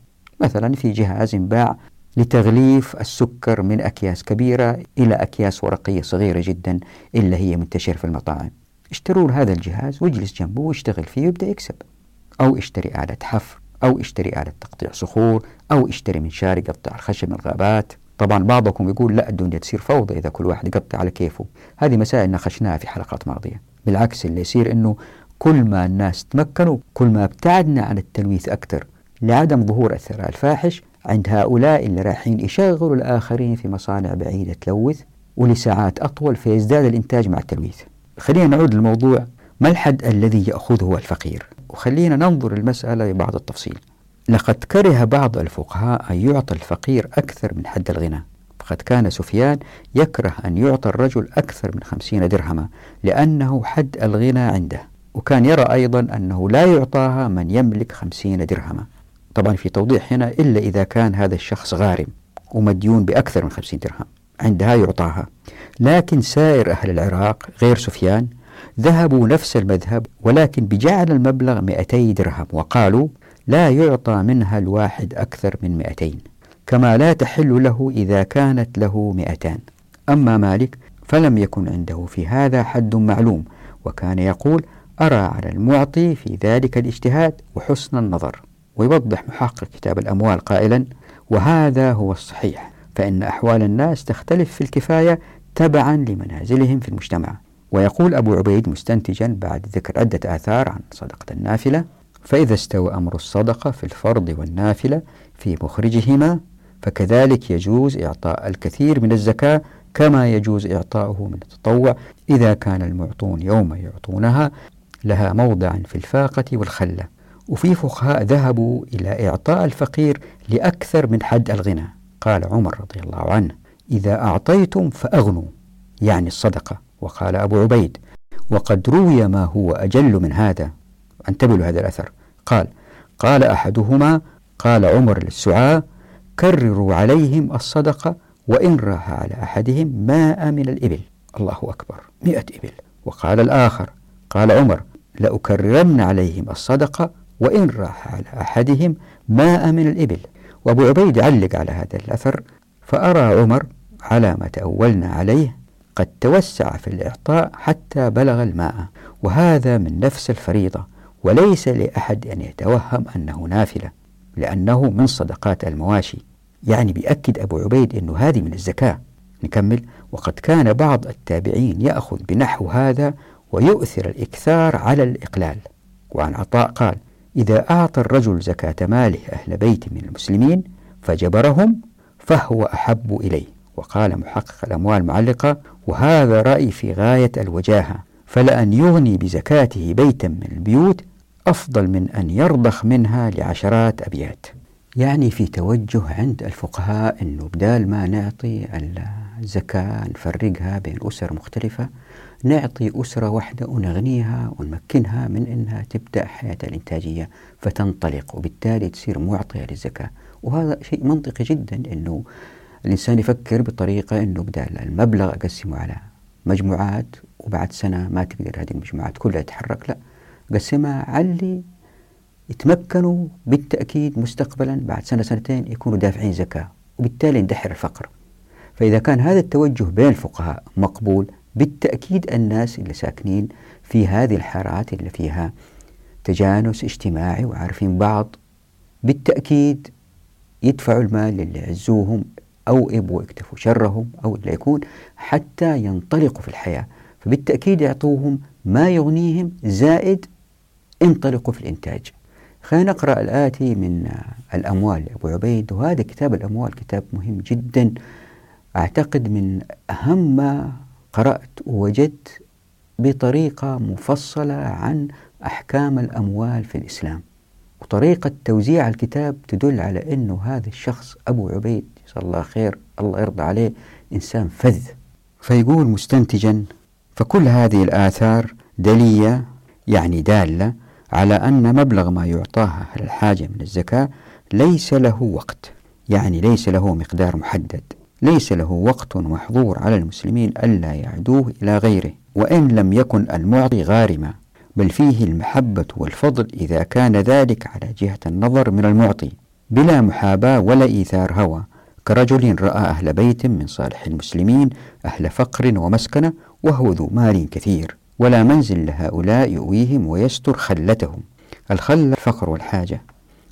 مثلا في جهاز باع لتغليف السكر من أكياس كبيرة إلى أكياس ورقية صغيرة جدا إلا هي منتشرة في المطاعم. اشتروا هذا الجهاز واجلس جنبه واشتغل فيه ويبدأ يكسب. أو اشتري آلة حفر أو اشتري آلة تقطيع صخور أو اشتري منشار يقطع الخشب من الغابات. طبعا بعضكم يقول لا الدنيا تصير فوضى إذا كل واحد يقطع على كيفه. هذه مسائل ناقشناها في حلقات ماضية. بالعكس اللي يصير أنه كل ما الناس تمكنوا كل ما ابتعدنا عن التلويث أكثر لعدم ظهور الثراء الفاحش عند هؤلاء اللي رايحين يشغلوا الآخرين في مصانع بعيدة تلوث ولساعات أطول فيزداد الإنتاج مع التلويث. خلينا نعود للموضوع ما الحد الذي يأخذه الفقير؟ وخلينا ننظر المسألة ببعض التفصيل. لقد كره بعض الفقهاء أن يعطى الفقير أكثر من حد الغنى. فقد كان سفيان يكره أن يعطى الرجل أكثر من خمسين درهما لأنه حد الغنى عنده. وكان يرى أيضا أنه لا يعطاها من يملك خمسين درهما. طبعا في توضيح هنا إلا إذا كان هذا الشخص غارم ومديون بأكثر من خمسين درهم. عندها يعطاها. لكن سائر أهل العراق غير سفيان ذهبوا نفس المذهب ولكن بجعل المبلغ 200 درهم. وقالوا لا يعطى منها الواحد أكثر من 200 كما لا تحل له إذا كانت له 200 أما مالك فلم يكن عنده في هذا حد معلوم وكان يقول أرى على المعطي في ذلك الاجتهاد وحسن النظر. ويوضح محقق كتاب الأموال قائلا وهذا هو الصحيح فإن أحوال الناس تختلف في الكفاية تبعا لمنازلهم في المجتمع. ويقول أبو عبيد مستنتجا بعد ذكر عدة آثار عن صدقة النافلة فإذا استوى أمر الصدقة في الفرض والنافلة في مخرجهما فكذلك يجوز إعطاء الكثير من الزكاة كما يجوز إعطاؤه من التطوع. إذا كان المعطون يوم يعطونها لها موضعا في الفاقة والخلة وفي فقهاء ذهبوا إلى إعطاء الفقير لأكثر من حد الغنى. قال عمر رضي الله عنه إذا أعطيتم فأغنوا. يعني الصدقة. وقال أبو عبيد وقد روي ما هو أجل من هذا. انتبهوا لهذا الأثر. قال قال أحدهما قال عمر للسعاة كرروا عليهم الصدقة وإن راح على أحدهم ماء من الإبل. الله أكبر. مئة إبل. وقال الآخر قال عمر لأكررن عليهم الصدقة وإن راح على أحدهم ماء من الإبل. وأبو عبيد علق على هذا الأثر فأرى عمر على ما تأولنا عليه قد توسع في الإعطاء حتى بلغ الماء. وهذا من نفس الفريضة. وليس لأحد أن يتوهم أنه نافلة لأنه من صدقات المواشي. يعني بيأكد أبو عبيد أنه هذه من الزكاة. نكمل. وقد كان بعض التابعين يأخذ بنحو هذا ويؤثر الإكثار على الإقلال. وعن عطاء قال إذا أعطى الرجل زكاة ماله أهل بيت من المسلمين فجبرهم فهو أحب إليه. وقال محقق الأموال معلقة وهذا رأي في غاية الوجاهة فلأن يغني بزكاته بيتا من البيوت أفضل من أن يرضخ منها لعشرات أبيات. يعني في توجه عند الفقهاء أنه بدال ما نعطي الزكاة نفرقها بين أسر مختلفة نعطي أسرة واحدة ونغنيها ونمكنها من أنها تبدأ حياتها الإنتاجية فتنطلق وبالتالي تصير معطية للزكاة. وهذا شيء منطقي جدا أنه الإنسان يفكر بطريقة أنه بدل المبلغ أقسمه على مجموعات وبعد سنة ما تقدر هذه المجموعات كلها تتحرك لا. قسمها اللي يتمكنوا بالتأكيد مستقبلا بعد سنة سنتين يكونوا دافعين زكاة وبالتالي يندحر الفقر. فإذا كان هذا التوجه بين الفقهاء مقبول بالتأكيد الناس اللي ساكنين في هذه الحارات اللي فيها تجانس اجتماعي وعارفين بعض بالتأكيد يدفعوا المال للي يعزوهم أو يبغوا يكتفوا شرهم أو اللي يكون حتى ينطلقوا في الحياة. فبالتأكيد يعطوهم ما يغنيهم زائد انطلقوا في الإنتاج. خلينا نقرأ الآتي من الأموال. لأبو عبيد وهذا كتاب الأموال كتاب مهم جدا. أعتقد من أهم ما قرأت ووجدت بطريقة مفصلة عن أحكام الأموال في الإسلام. وطريقة توزيع الكتاب تدل على أنه هذا الشخص أبو عبيد جزاه الله خير الله يرضى عليه إنسان فذ. فيقول مستنتجا فكل هذه الآثار دلية يعني دالة على أن مبلغ ما يعطاه أهل الحاجة من الزكاة ليس له وقت. يعني ليس له مقدار محدد. ليس له وقت محظور على المسلمين ألا يعدوه إلى غيره. وإن لم يكن المعطي غارما بل فيه المحبة والفضل إذا كان ذلك على جهة النظر من المعطي. بلا محاباة ولا إيثار هوى كرجل رأى أهل بيت من صالح المسلمين أهل فقر ومسكنة وهو ذو مال كثير. ولا منزل لهؤلاء يؤويهم ويستر خلتهم. الخل الفقر والحاجة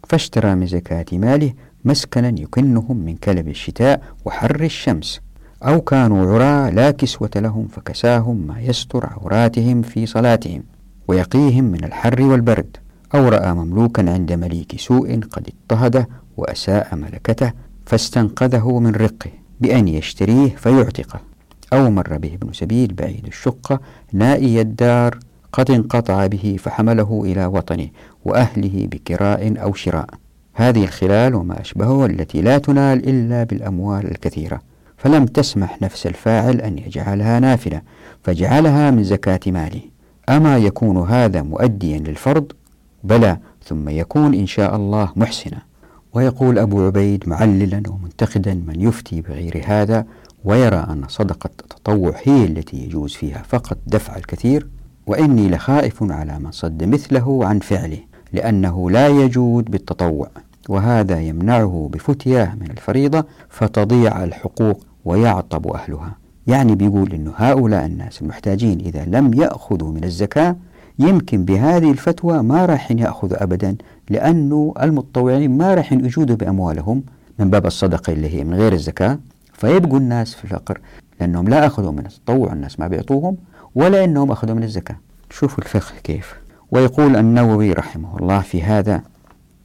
فاشترى من زكاة ماله مسكنا يكنهم من كلب الشتاء وحر الشمس. أو كانوا عراة لا كسوة لهم فكساهم ما يستر عوراتهم في صلاتهم ويقيهم من الحر والبرد. أو رأى مملوكا عند مليك سوء قد اضطهده وأساء ملكته فاستنقذه من رقه بأن يشتريه فيعتقه. أو مر به ابن سبيل بعيد الشقة نائي الدار قد انقطع به فحمله إلى وطنه وأهله بكراء أو شراء. هذه الخلال وما أشبهه التي لا تنال إلا بالأموال الكثيرة. فلم تسمح نفس الفاعل أن يجعلها نافلة فجعلها من زكاة ماله. أما يكون هذا مؤديا للفرض؟ بلى ثم يكون إن شاء الله محسنا. ويقول أبو عبيد معللا ومنتقدا من يفتي بغير هذا ويرى أن صدقة التطوع هي التي يجوز فيها فقط دفع الكثير وإني لخائف على من صد مثله عن فعله لأنه لا يجود بالتطوع وهذا يمنعه بفتياه من الفريضة فتضيع الحقوق ويعطب أهلها. يعني بيقول أن هؤلاء الناس المحتاجين إذا لم يأخذوا من الزكاة يمكن بهذه الفتوى ما راح يأخذوا أبدا لأنه المتطوعين ما راح يجودوا بأموالهم من باب الصدقة اللي هي من غير الزكاة. فيبقوا الناس في الفقر لأنهم لا أخذوا من التطوع الناس ما بيعطوهم ولا أنهم أخذوا من الزكاة. شوفوا الفقه كيف. ويقول النووي رحمه الله في هذا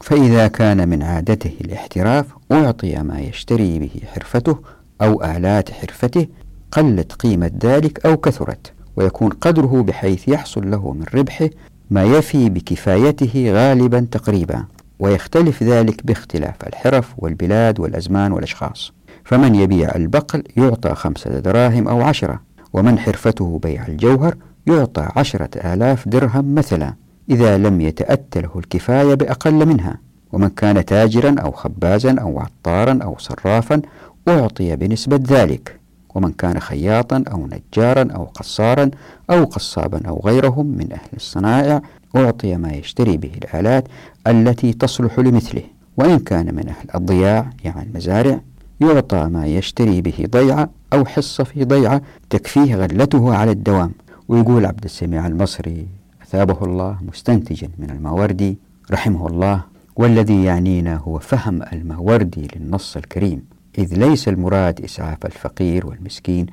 فإذا كان من عادته الاحتراف أعطي ما يشتري به حرفته أو آلات حرفته قلت قيمة ذلك أو كثرت ويكون قدره بحيث يحصل له من ربحه ما يفي بكفايته غالبا تقريبا ويختلف ذلك باختلاف الحرف والبلاد والأزمان والأشخاص. فمن يبيع البقل يعطى خمسة دراهم أو عشرة ومن حرفته بيع الجوهر يعطى عشرة آلاف درهم مثلا إذا لم يتأت له الكفاية بأقل منها. ومن كان تاجرا أو خبازا أو عطارا أو صرافا أعطي بنسبة ذلك. ومن كان خياطا أو نجارا أو قصارا أو قصابا أو غيرهم من أهل الصنائع أعطي ما يشتري به الآلات التي تصلح لمثله. وإن كان من أهل الضياع يعني المزارع يعطى ما يشتري به ضيعة أو حصة في ضيعة تكفيه غلته على الدوام. ويقول عبد السميع المصري أثابه الله مستنتجا من الماوردي رحمه الله والذي يعنينا هو فهم الماوردي للنص الكريم. إذ ليس المراد إسعاف الفقير والمسكين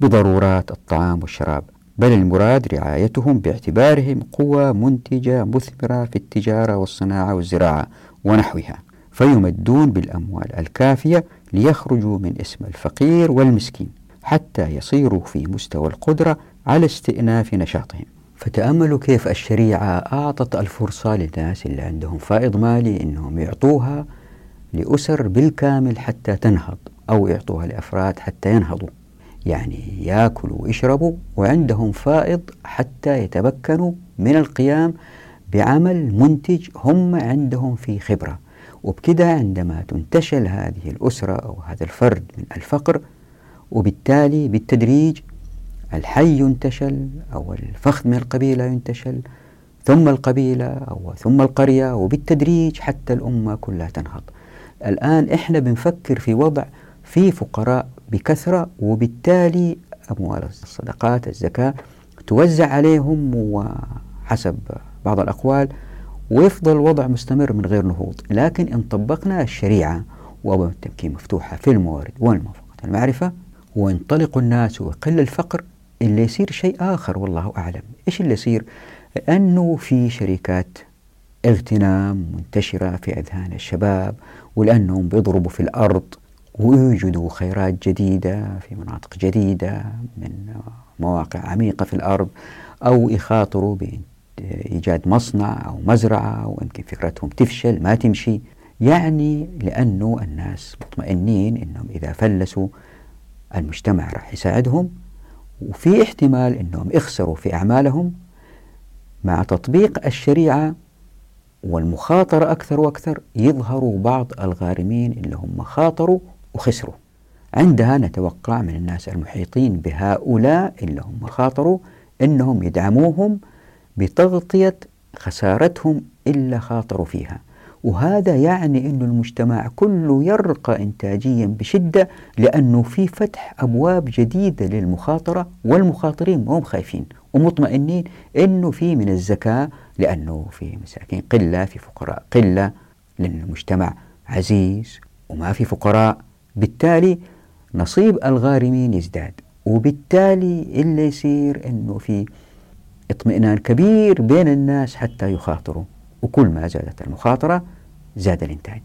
بضرورات الطعام والشراب بل المراد رعايتهم باعتبارهم قوى منتجة مثمرة في التجارة والصناعة والزراعة ونحوها فيمدون بالأموال الكافية ليخرجوا من اسم الفقير والمسكين حتى يصيروا في مستوى القدرة على استئناف نشاطهم. فتأملوا كيف الشريعة أعطت الفرصة للناس اللي عندهم فائض مالي أنهم يعطوها لأسر بالكامل حتى تنهض أو يعطوها لأفراد حتى ينهضوا. يعني ياكلوا ويشربوا وعندهم فائض حتى يتمكنوا من القيام بعمل منتج هم عندهم فيه خبرة. وبكده عندما تنتشل هذه الأسرة أو هذا الفرد من الفقر وبالتالي بالتدريج الحي ينتشل أو الفخذ من القبيلة ينتشل ثم القبيلة أو ثم القرية وبالتدريج حتى الأمة كلها تنهض. الآن إحنا بنفكر في وضع في فقراء بكثرة وبالتالي أموال الصدقات الزكاة توزع عليهم وحسب بعض الأقوال ويفضل الوضع مستمر من غير نهوض. لكن إن طبقنا الشريعة وأبواب التمكين مفتوحة في الموارد والموافقة المعرفة وينطلق الناس ويقل الفقر اللي يصير شيء آخر والله أعلم. إيش اللي يصير؟ أنه في شركات اغتنام منتشرة في أذهان الشباب ولأنهم بيضربوا في الأرض ويوجدوا خيرات جديدة في مناطق جديدة من مواقع عميقة في الأرض أو يخاطروا بإيجاد مصنع أو مزرعة ويمكن فكرتهم تفشل ما تمشي. يعني لأنه الناس مطمئنين أنهم إذا فلسوا المجتمع راح يساعدهم وفي احتمال أنهم يخسروا في أعمالهم مع تطبيق الشريعة والمخاطرة أكثر وأكثر. يظهروا بعض الغارمين اللي هم خاطروا وخسروا. عندها نتوقع من الناس المحيطين بهؤلاء اللي هم خاطروا أنهم يدعموهم بتغطية خسارتهم إلا خاطروا فيها. وهذا يعني أن المجتمع كله يرقى إنتاجيا بشدة لأنه في فتح أبواب جديدة للمخاطرة والمخاطرين ما هم خايفين ومطمئنين أنه في من الزكاة لأنه في مساكين قلة في فقراء قلة لأن المجتمع عزيز وما في فقراء. بالتالي نصيب الغارمين يزداد وبالتالي اللي يصير أنه في اطمئنان كبير بين الناس حتى يخاطروا. وكل ما زادت المخاطرة زاد الإنتاج.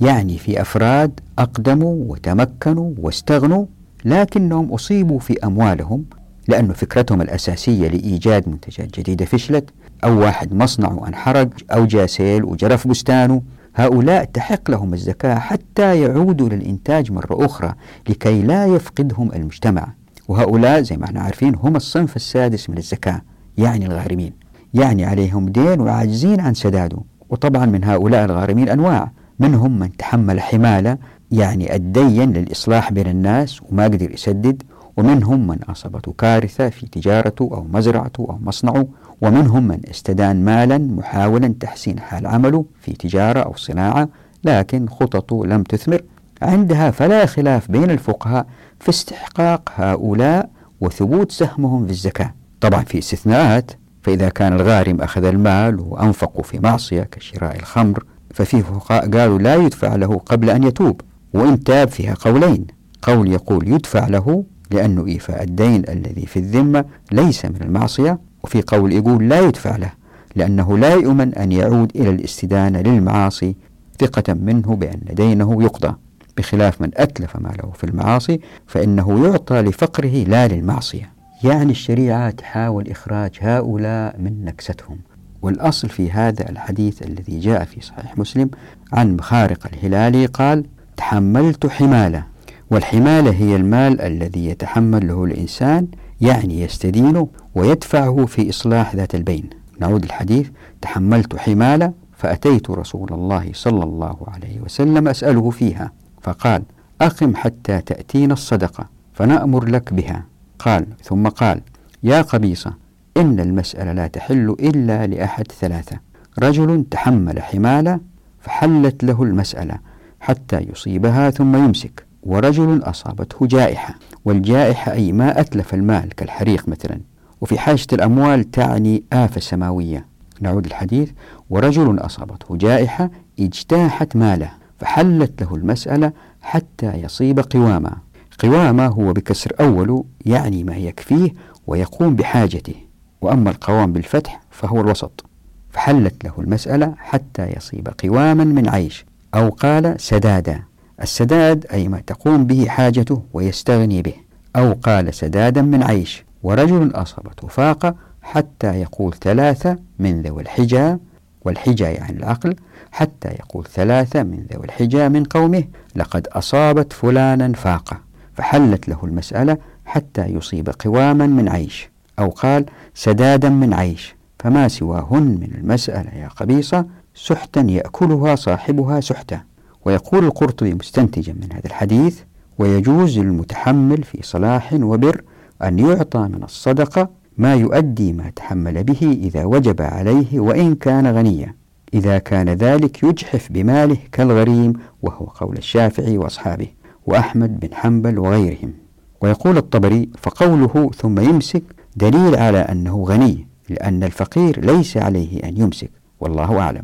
يعني في أفراد أقدموا وتمكنوا واستغنوا لكنهم أصيبوا في أموالهم لأن فكرتهم الأساسية لإيجاد منتجات جديدة فشلت أو واحد مصنعه انحرق أو جاء سيل وجرف بستانه. هؤلاء تحق لهم الزكاة حتى يعودوا للإنتاج مرة أخرى لكي لا يفقدهم المجتمع. وهؤلاء زي ما إحنا عارفين هم الصنف السادس من الزكاة. يعني الغارمين يعني عليهم دين وعاجزين عن سداده وطبعا من هؤلاء الغارمين أنواع. منهم من تحمل حمالة يعني الدين للإصلاح بين الناس وما قدر يسدد. ومنهم من أصابته كارثة في تجارته أو مزرعته أو مصنعه. ومنهم من استدان مالا محاولا تحسين حال عمله في تجارة أو صناعة. لكن خططه لم تثمر. عندها فلا خلاف بين الفقهاء في استحقاق هؤلاء وثبوت سهمهم في الزكاة. طبعا في استثناءات فإذا كان الغارم أخذ المال وأنفقه في معصية كشراء الخمر ففي فقهاء قالوا لا يدفع له قبل أن يتوب وإن تاب فيها قولين. قول يقول يدفع له لأنه إيفاء الدين الذي في الذمة ليس من المعصية وفي قول يقول لا يدفع له لأنه لا يؤمن أن يعود إلى الاستدانة للمعاصي ثقة منه بأن دينه يقضى. بخلاف من أتلف ماله في المعاصي فإنه يعطى لفقره لا للمعصية. يعني الشريعة تحاول إخراج هؤلاء من نكستهم. والأصل في هذا الحديث الذي جاء في صحيح مسلم عن مخارق الهلالي قال تحملت حمالة والحمالة هي المال الذي يتحمل له الإنسان يعني يستدينه ويدفعه في إصلاح ذات البين. نعود الحديث تحملت حمالة فأتيت رسول الله صلى الله عليه وسلم أسأله فيها فقال أقم حتى تأتينا الصدقة فنأمر لك بها. قال ثم قال يا قبيصة إن المسألة لا تحل إلا لأحد ثلاثة. رجل تحمل حمالة فحلت له المسألة حتى يصيبها ثم يمسك ورجل أصابته جائحة. والجائحة أي ما أتلف المال كالحريق مثلا. وفي حاجة الأموال تعني آفة سماوية. نعود الحديث ورجل أصابته جائحة اجتاحت ماله فحلت له المسألة حتى يصيب قواما قواما هو بكسر أول يعني ما يكفيه ويقوم بحاجته وأما القوام بالفتح فهو الوسط. فحلت له المسألة حتى يصيب قواما من عيش أو قال سدادا. السداد أي ما تقوم به حاجته ويستغني به أو قال سدادا من عيش. ورجل أصابته فاقة حتى يقول ثلاثة من ذوي الحجى والحجى يعني العقل حتى يقول ثلاثة من ذوي الحجى من قومه لقد أصابت فلانا فاقة. فحلت له المسألة حتى يصيب قواما من عيش أو قال سدادا من عيش فما سواهن من المسألة يا قبيصة سحتا يأكلها صاحبها سحتا. ويقول القرطبي مستنتجا من هذا الحديث ويجوز للمتحمل في صلاح وبر أن يعطى من الصدقة ما يؤدي ما تحمل به إذا وجب عليه وإن كان غنيا. إذا كان ذلك يجحف بماله كالغريم وهو قول الشافعي وأصحابه. وأحمد بن حنبل وغيرهم. ويقول الطبري فقوله ثم يمسك دليل على أنه غني لأن الفقير ليس عليه أن يمسك. والله أعلم.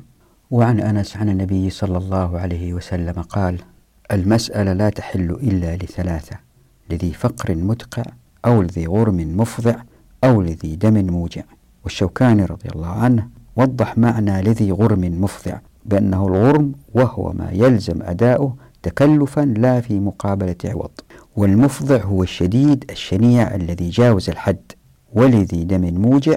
وعن أنس عن النبي صلى الله عليه وسلم قال المسألة لا تحل إلا لثلاثة لذي فقر متقع أو لذي غرم مفضع أو لذي دم موجع. والشوكاني رضي الله عنه وضح معنى لذي غرم مفضع بأنه الغرم وهو ما يلزم أداؤه تكلفا لا في مقابلة عوض. والمفضع هو الشديد الشنيع الذي جاوز الحد ولذي دم موجع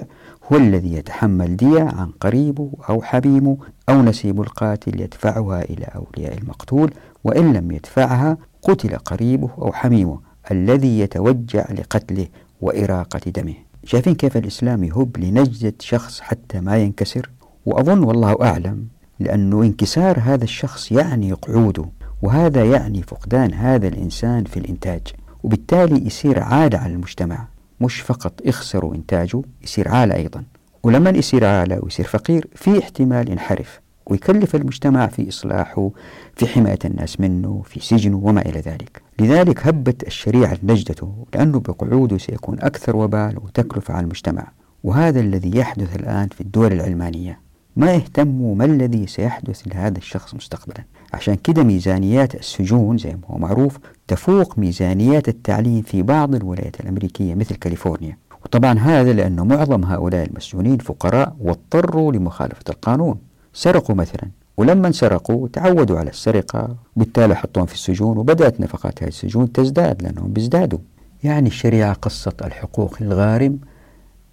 هو الذي يتحمل دية عن قريبه أو حبيبه أو نسيب القاتل يدفعها إلى أولياء المقتول وإن لم يدفعها قتل قريبه أو حميمه الذي يتوجع لقتله وإراقة دمه. شايفين كيف الإسلام يهب لنجدة شخص حتى ما ينكسر؟ وأظن والله أعلم لأنه انكسار هذا الشخص يعني قعوده. وهذا يعني فقدان هذا الإنسان في الإنتاج وبالتالي يصير عالة على المجتمع مش فقط يخسروا إنتاجه يصير عالة أيضا. ولما يصير عالة ويصير فقير في احتمال ينحرف ويكلف المجتمع في إصلاحه في حماية الناس منه في سجنه وما إلى ذلك. لذلك هبت الشريعة نجدته لأنه بقعوده سيكون أكثر وبال وتكلفة على المجتمع. وهذا الذي يحدث الآن في الدول العلمانية. ما يهتموا ما الذي سيحدث لهذا الشخص مستقبلا؟ عشان كده ميزانيات السجون زي ما هو معروف تفوق ميزانيات التعليم في بعض الولايات الأمريكية مثل كاليفورنيا. وطبعا هذا لأن معظم هؤلاء المسجونين فقراء واضطروا لمخالفة القانون. سرقوا مثلا ولما سرقوا تعودوا على السرقة بالتالي حطوهم في السجون وبدأت نفقات هذه السجون تزداد لأنهم بيزدادوا. يعني الشريعة قصت الحقوق للغارم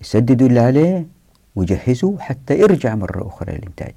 يسددوا اللي عليه وجهزوا حتى يرجع مرة أخرى للإنتاج.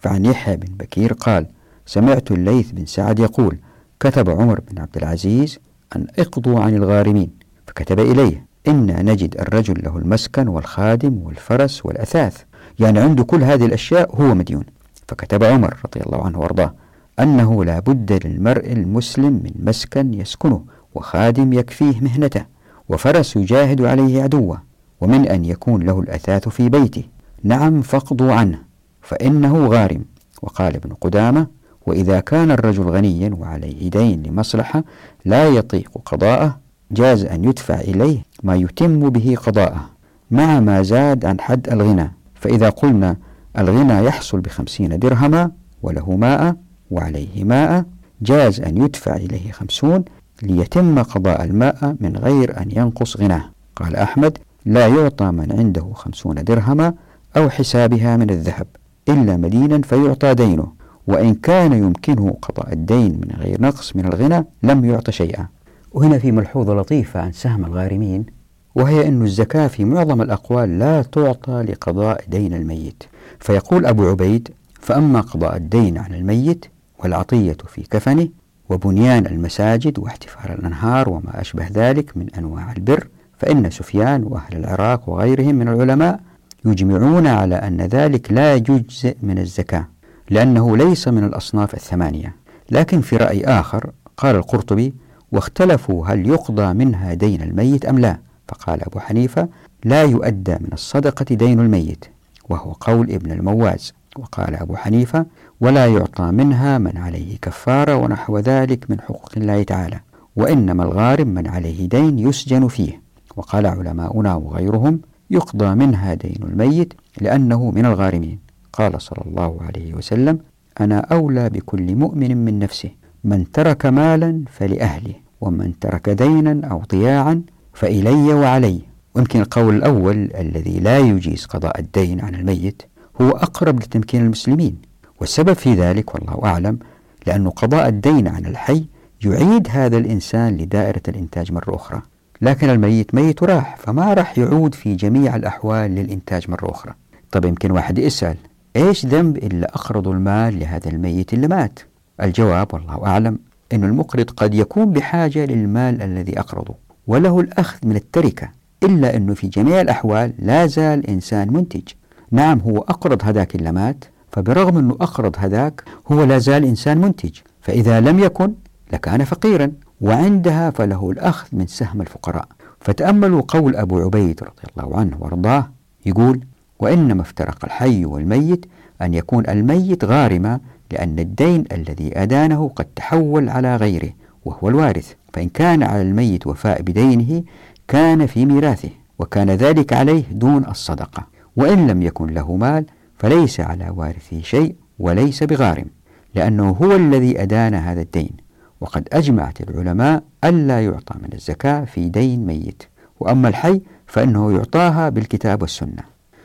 فعن يحيى بن بكير قال سمعت الليث بن سعد يقول كتب عمر بن عبد العزيز أن اقضوا عن الغارمين فكتب إليه إنا نجد الرجل له المسكن والخادم والفرس والأثاث يعني عنده كل هذه الأشياء هو مديون. فكتب عمر رضي الله عنه وأرضاه أنه لا بد للمرء المسلم من مسكن يسكنه وخادم يكفيه مهنته وفرس يجاهد عليه عدوه. ومن أن يكون له الأثاث في بيته. نعم فاقضوا عنه فإنه غارم. وقال ابن قدامة وإذا كان الرجل غنيا وعليه دين لمصلحة لا يطيق قضاءه جاز أن يدفع إليه ما يتم به قضاءه مع ما زاد عن حد الغنى. فإذا قلنا الغنى يحصل بخمسين درهما وله ماء وعليه ماء جاز أن يدفع إليه خمسون ليتم قضاء الماء من غير أن ينقص غناه. قال أحمد لا يعطى من عنده خمسون درهما أو حسابها من الذهب إلا مدينا فيعطى دينه وإن كان يمكنه قضاء الدين من غير نقص من الغنى لم يعط شيئا. وهنا في ملحوظة لطيفة عن سهم الغارمين وهي أن الزكاة في معظم الأقوال لا تعطى لقضاء دين الميت. فيقول أبو عبيد فأما قضاء الدين عن الميت والعطية في كفنه وبنيان المساجد واحتفال الأنهار وما أشبه ذلك من أنواع البر فإن سفيان وأهل العراق وغيرهم من العلماء يجمعون على أن ذلك لا يجزئ من الزكاة لأنه ليس من الأصناف الثمانية. لكن في رأي آخر قال القرطبي واختلفوا هل يقضى منها دين الميت أم لا؟ فقال أبو حنيفة لا يؤدى من الصدقة دين الميت. وهو قول ابن المواز. وقال أبو حنيفة ولا يعطى منها من عليه كفارة ونحو ذلك من حقوق الله تعالى وإنما الغارم من عليه دين يسجن فيه. وقال علماؤنا وغيرهم يقضى منها دين الميت لأنه من الغارمين. قال صلى الله عليه وسلم أنا أولى بكل مؤمن من نفسه من ترك مالا فلأهله ومن ترك دينا أو ضياعا فإلي وعلي. ويمكن القول الأول الذي لا يجيز قضاء الدين عن الميت هو أقرب لتمكين المسلمين والسبب في ذلك والله أعلم لأن قضاء الدين عن الحي يعيد هذا الإنسان لدائرة الإنتاج مرة أخرى. لكن الميت ميت راح فما راح يعود في جميع الأحوال للإنتاج مرة أخرى. طب يمكن واحد يسأل إيش ذنب إلا أقرضوا المال لهذا الميت اللي مات؟ الجواب والله أعلم أن المقرض قد يكون بحاجة للمال الذي أقرضه وله الأخذ من التركة إلا أنه في جميع الأحوال لا زال إنسان منتج. نعم هو أقرض هذاك اللي مات فبرغم أنه أقرض هذاك هو لا زال إنسان منتج. فإذا لم يكن لكان فقيرا. وعندها فله الأخذ من سهم الفقراء. فتأملوا قول أبو عبيد رضي الله عنه وارضاه يقول وإنما افترق الحي والميت أن يكون الميت غارما لأن الدين الذي أدانه قد تحول على غيره وهو الوارث. فإن كان على الميت وفاء بدينه كان في ميراثه وكان ذلك عليه دون الصدقة. وإن لم يكن له مال فليس على وارثه شيء وليس بغارم لأنه هو الذي أدان هذا الدين. وقد أجمعت العلماء ألا يعطى من الزكاة في دين ميت وأما الحي فإنه يعطاها بالكتاب والسنة.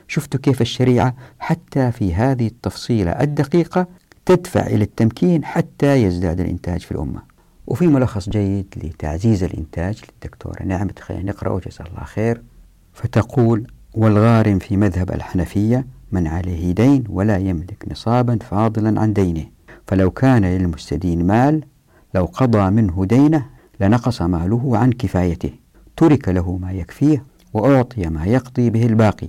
شفتوا كيف الشريعة حتى في هذه التفصيلة الدقيقة تدفع إلى التمكين حتى يزداد الإنتاج في الأمة. وفي ملخص جيد لتعزيز الإنتاج للدكتورة نعمة خلينا نقرأه جزاه الله خير. فتقول والغارم في مذهب الحنفية من عليه دين ولا يملك نصابا فاضلا عن دينه فلو كان للمستدين مال لو قضى منه دينه لنقص ماله عن كفايته. ترك له ما يكفيه وأعطي ما يقضي به الباقي.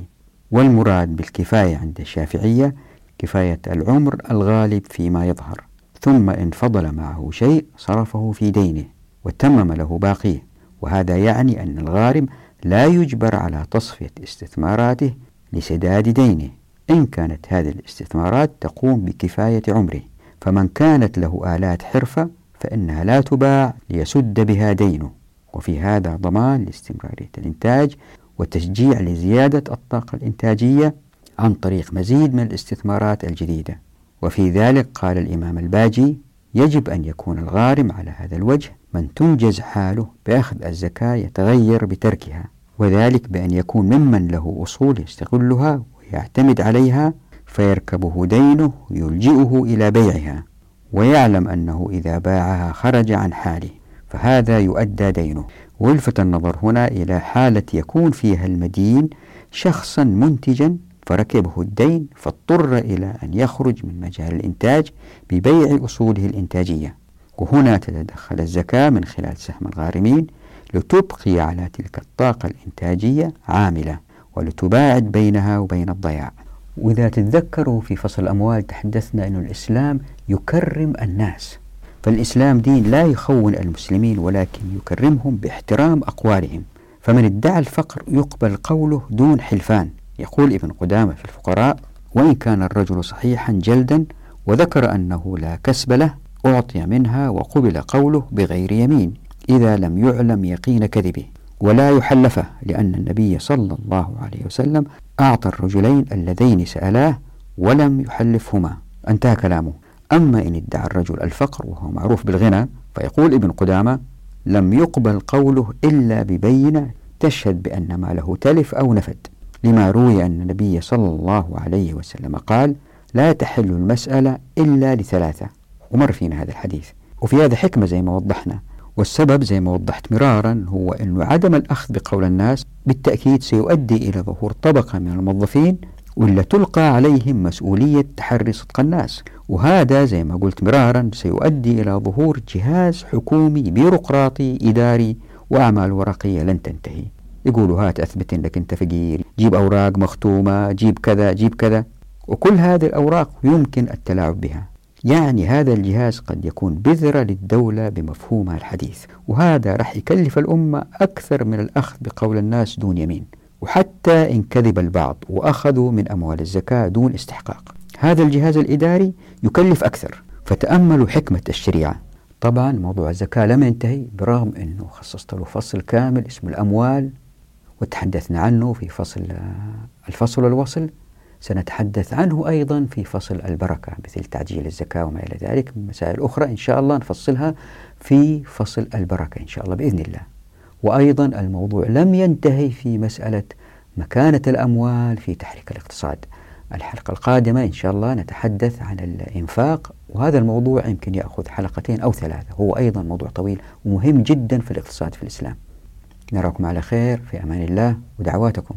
والمراد بالكفاية عند الشافعية كفاية العمر الغالب فيما يظهر. ثم إن فضل معه شيء صرفه في دينه وتمم له باقيه. وهذا يعني أن الغارم لا يجبر على تصفية استثماراته لسداد دينه. إن كانت هذه الاستثمارات تقوم بكفاية عمره فمن كانت له آلات حرفة فإنها لا تباع ليسد بها دينه. وفي هذا ضمان لاستمرارية الإنتاج وتشجيع لزيادة الطاقة الإنتاجية عن طريق مزيد من الاستثمارات الجديدة. وفي ذلك قال الإمام الباجي يجب أن يكون الغارم على هذا الوجه من تنجز حاله بأخذ الزكاة يتغير بتركها وذلك بأن يكون ممن له أصول يستغلها ويعتمد عليها فيركبه دينه يلجئه إلى بيعها. ويعلم أنه إذا باعها خرج عن حاله فهذا يؤدى دينه. ولفت النظر هنا إلى حالة يكون فيها المدين شخصا منتجا فركبه الدين فاضطر إلى أن يخرج من مجال الإنتاج ببيع أصوله الإنتاجية. وهنا تتدخل الزكاة من خلال سهم الغارمين لتبقي على تلك الطاقة الإنتاجية عاملة ولتباعد بينها وبين الضياع. وإذا تتذكروا في فصل الأموال تحدثنا أن الإسلام يكرم الناس. فالإسلام دين لا يخون المسلمين ولكن يكرمهم باحترام أقوالهم. فمن ادعى الفقر يقبل قوله دون حلفان. يقول ابن قدامة في الفقراء وإن كان الرجل صحيحا جلدا وذكر أنه لا كسب له أعطي منها وقبل قوله بغير يمين. إذا لم يعلم يقين كذبه. ولا يحلفه لأن النبي صلى الله عليه وسلم أعطى الرجلين اللذين سألاه ولم يحلفهما. انتهى كلامه. أما إن ادعى الرجل الفقر وهو معروف بالغنى فيقول ابن قدامة لم يقبل قوله إلا ببينة تشهد بأن ماله تلف أو نفد. لما روي أن النبي صلى الله عليه وسلم قال لا تحل المسألة إلا لثلاثة ومر فينا هذا الحديث. وفي هذا حكمة زي ما وضحنا. والسبب زي ما وضحت مرارا هو أن عدم الأخذ بقول الناس بالتأكيد سيؤدي إلى ظهور طبقة من الموظفين ولا تلقى عليهم مسؤولية تحري صدق الناس. وهذا زي ما قلت مرارا سيؤدي إلى ظهور جهاز حكومي بيروقراطي إداري وأعمال ورقية لن تنتهي. يقولوا هات أثبت أنك أنت فقير جيب أوراق مختومة جيب كذا جيب كذا. وكل هذه الأوراق يمكن التلاعب بها. يعني هذا الجهاز قد يكون بذرة للدولة بمفهومها الحديث وهذا راح يكلف الأمة أكثر من الأخذ بقول الناس دون يمين. وحتى إن كذب البعض وأخذوا من أموال الزكاة دون استحقاق. هذا الجهاز الإداري يكلف أكثر فتأملوا حكمة الشريعة. طبعا موضوع الزكاة لم ينتهي برغم أنه خصصت له فصل كامل اسمه الأموال وتحدثنا عنه في فصل الفصل والوصل سنتحدث عنه أيضا في فصل البركة مثل تعجيل الزكاة وما إلى ذلك. من مسائل أخرى إن شاء الله نفصلها في فصل البركة إن شاء الله بإذن الله. وأيضا الموضوع لم ينتهي في مسألة مكانة الأموال في تحريك الاقتصاد. الحلقة القادمة إن شاء الله نتحدث عن الإنفاق وهذا الموضوع يمكن يأخذ حلقتين أو ثلاثة. هو أيضا موضوع طويل ومهم جدا في الاقتصاد في الإسلام. نراكم على خير في أمان الله ودعواتكم.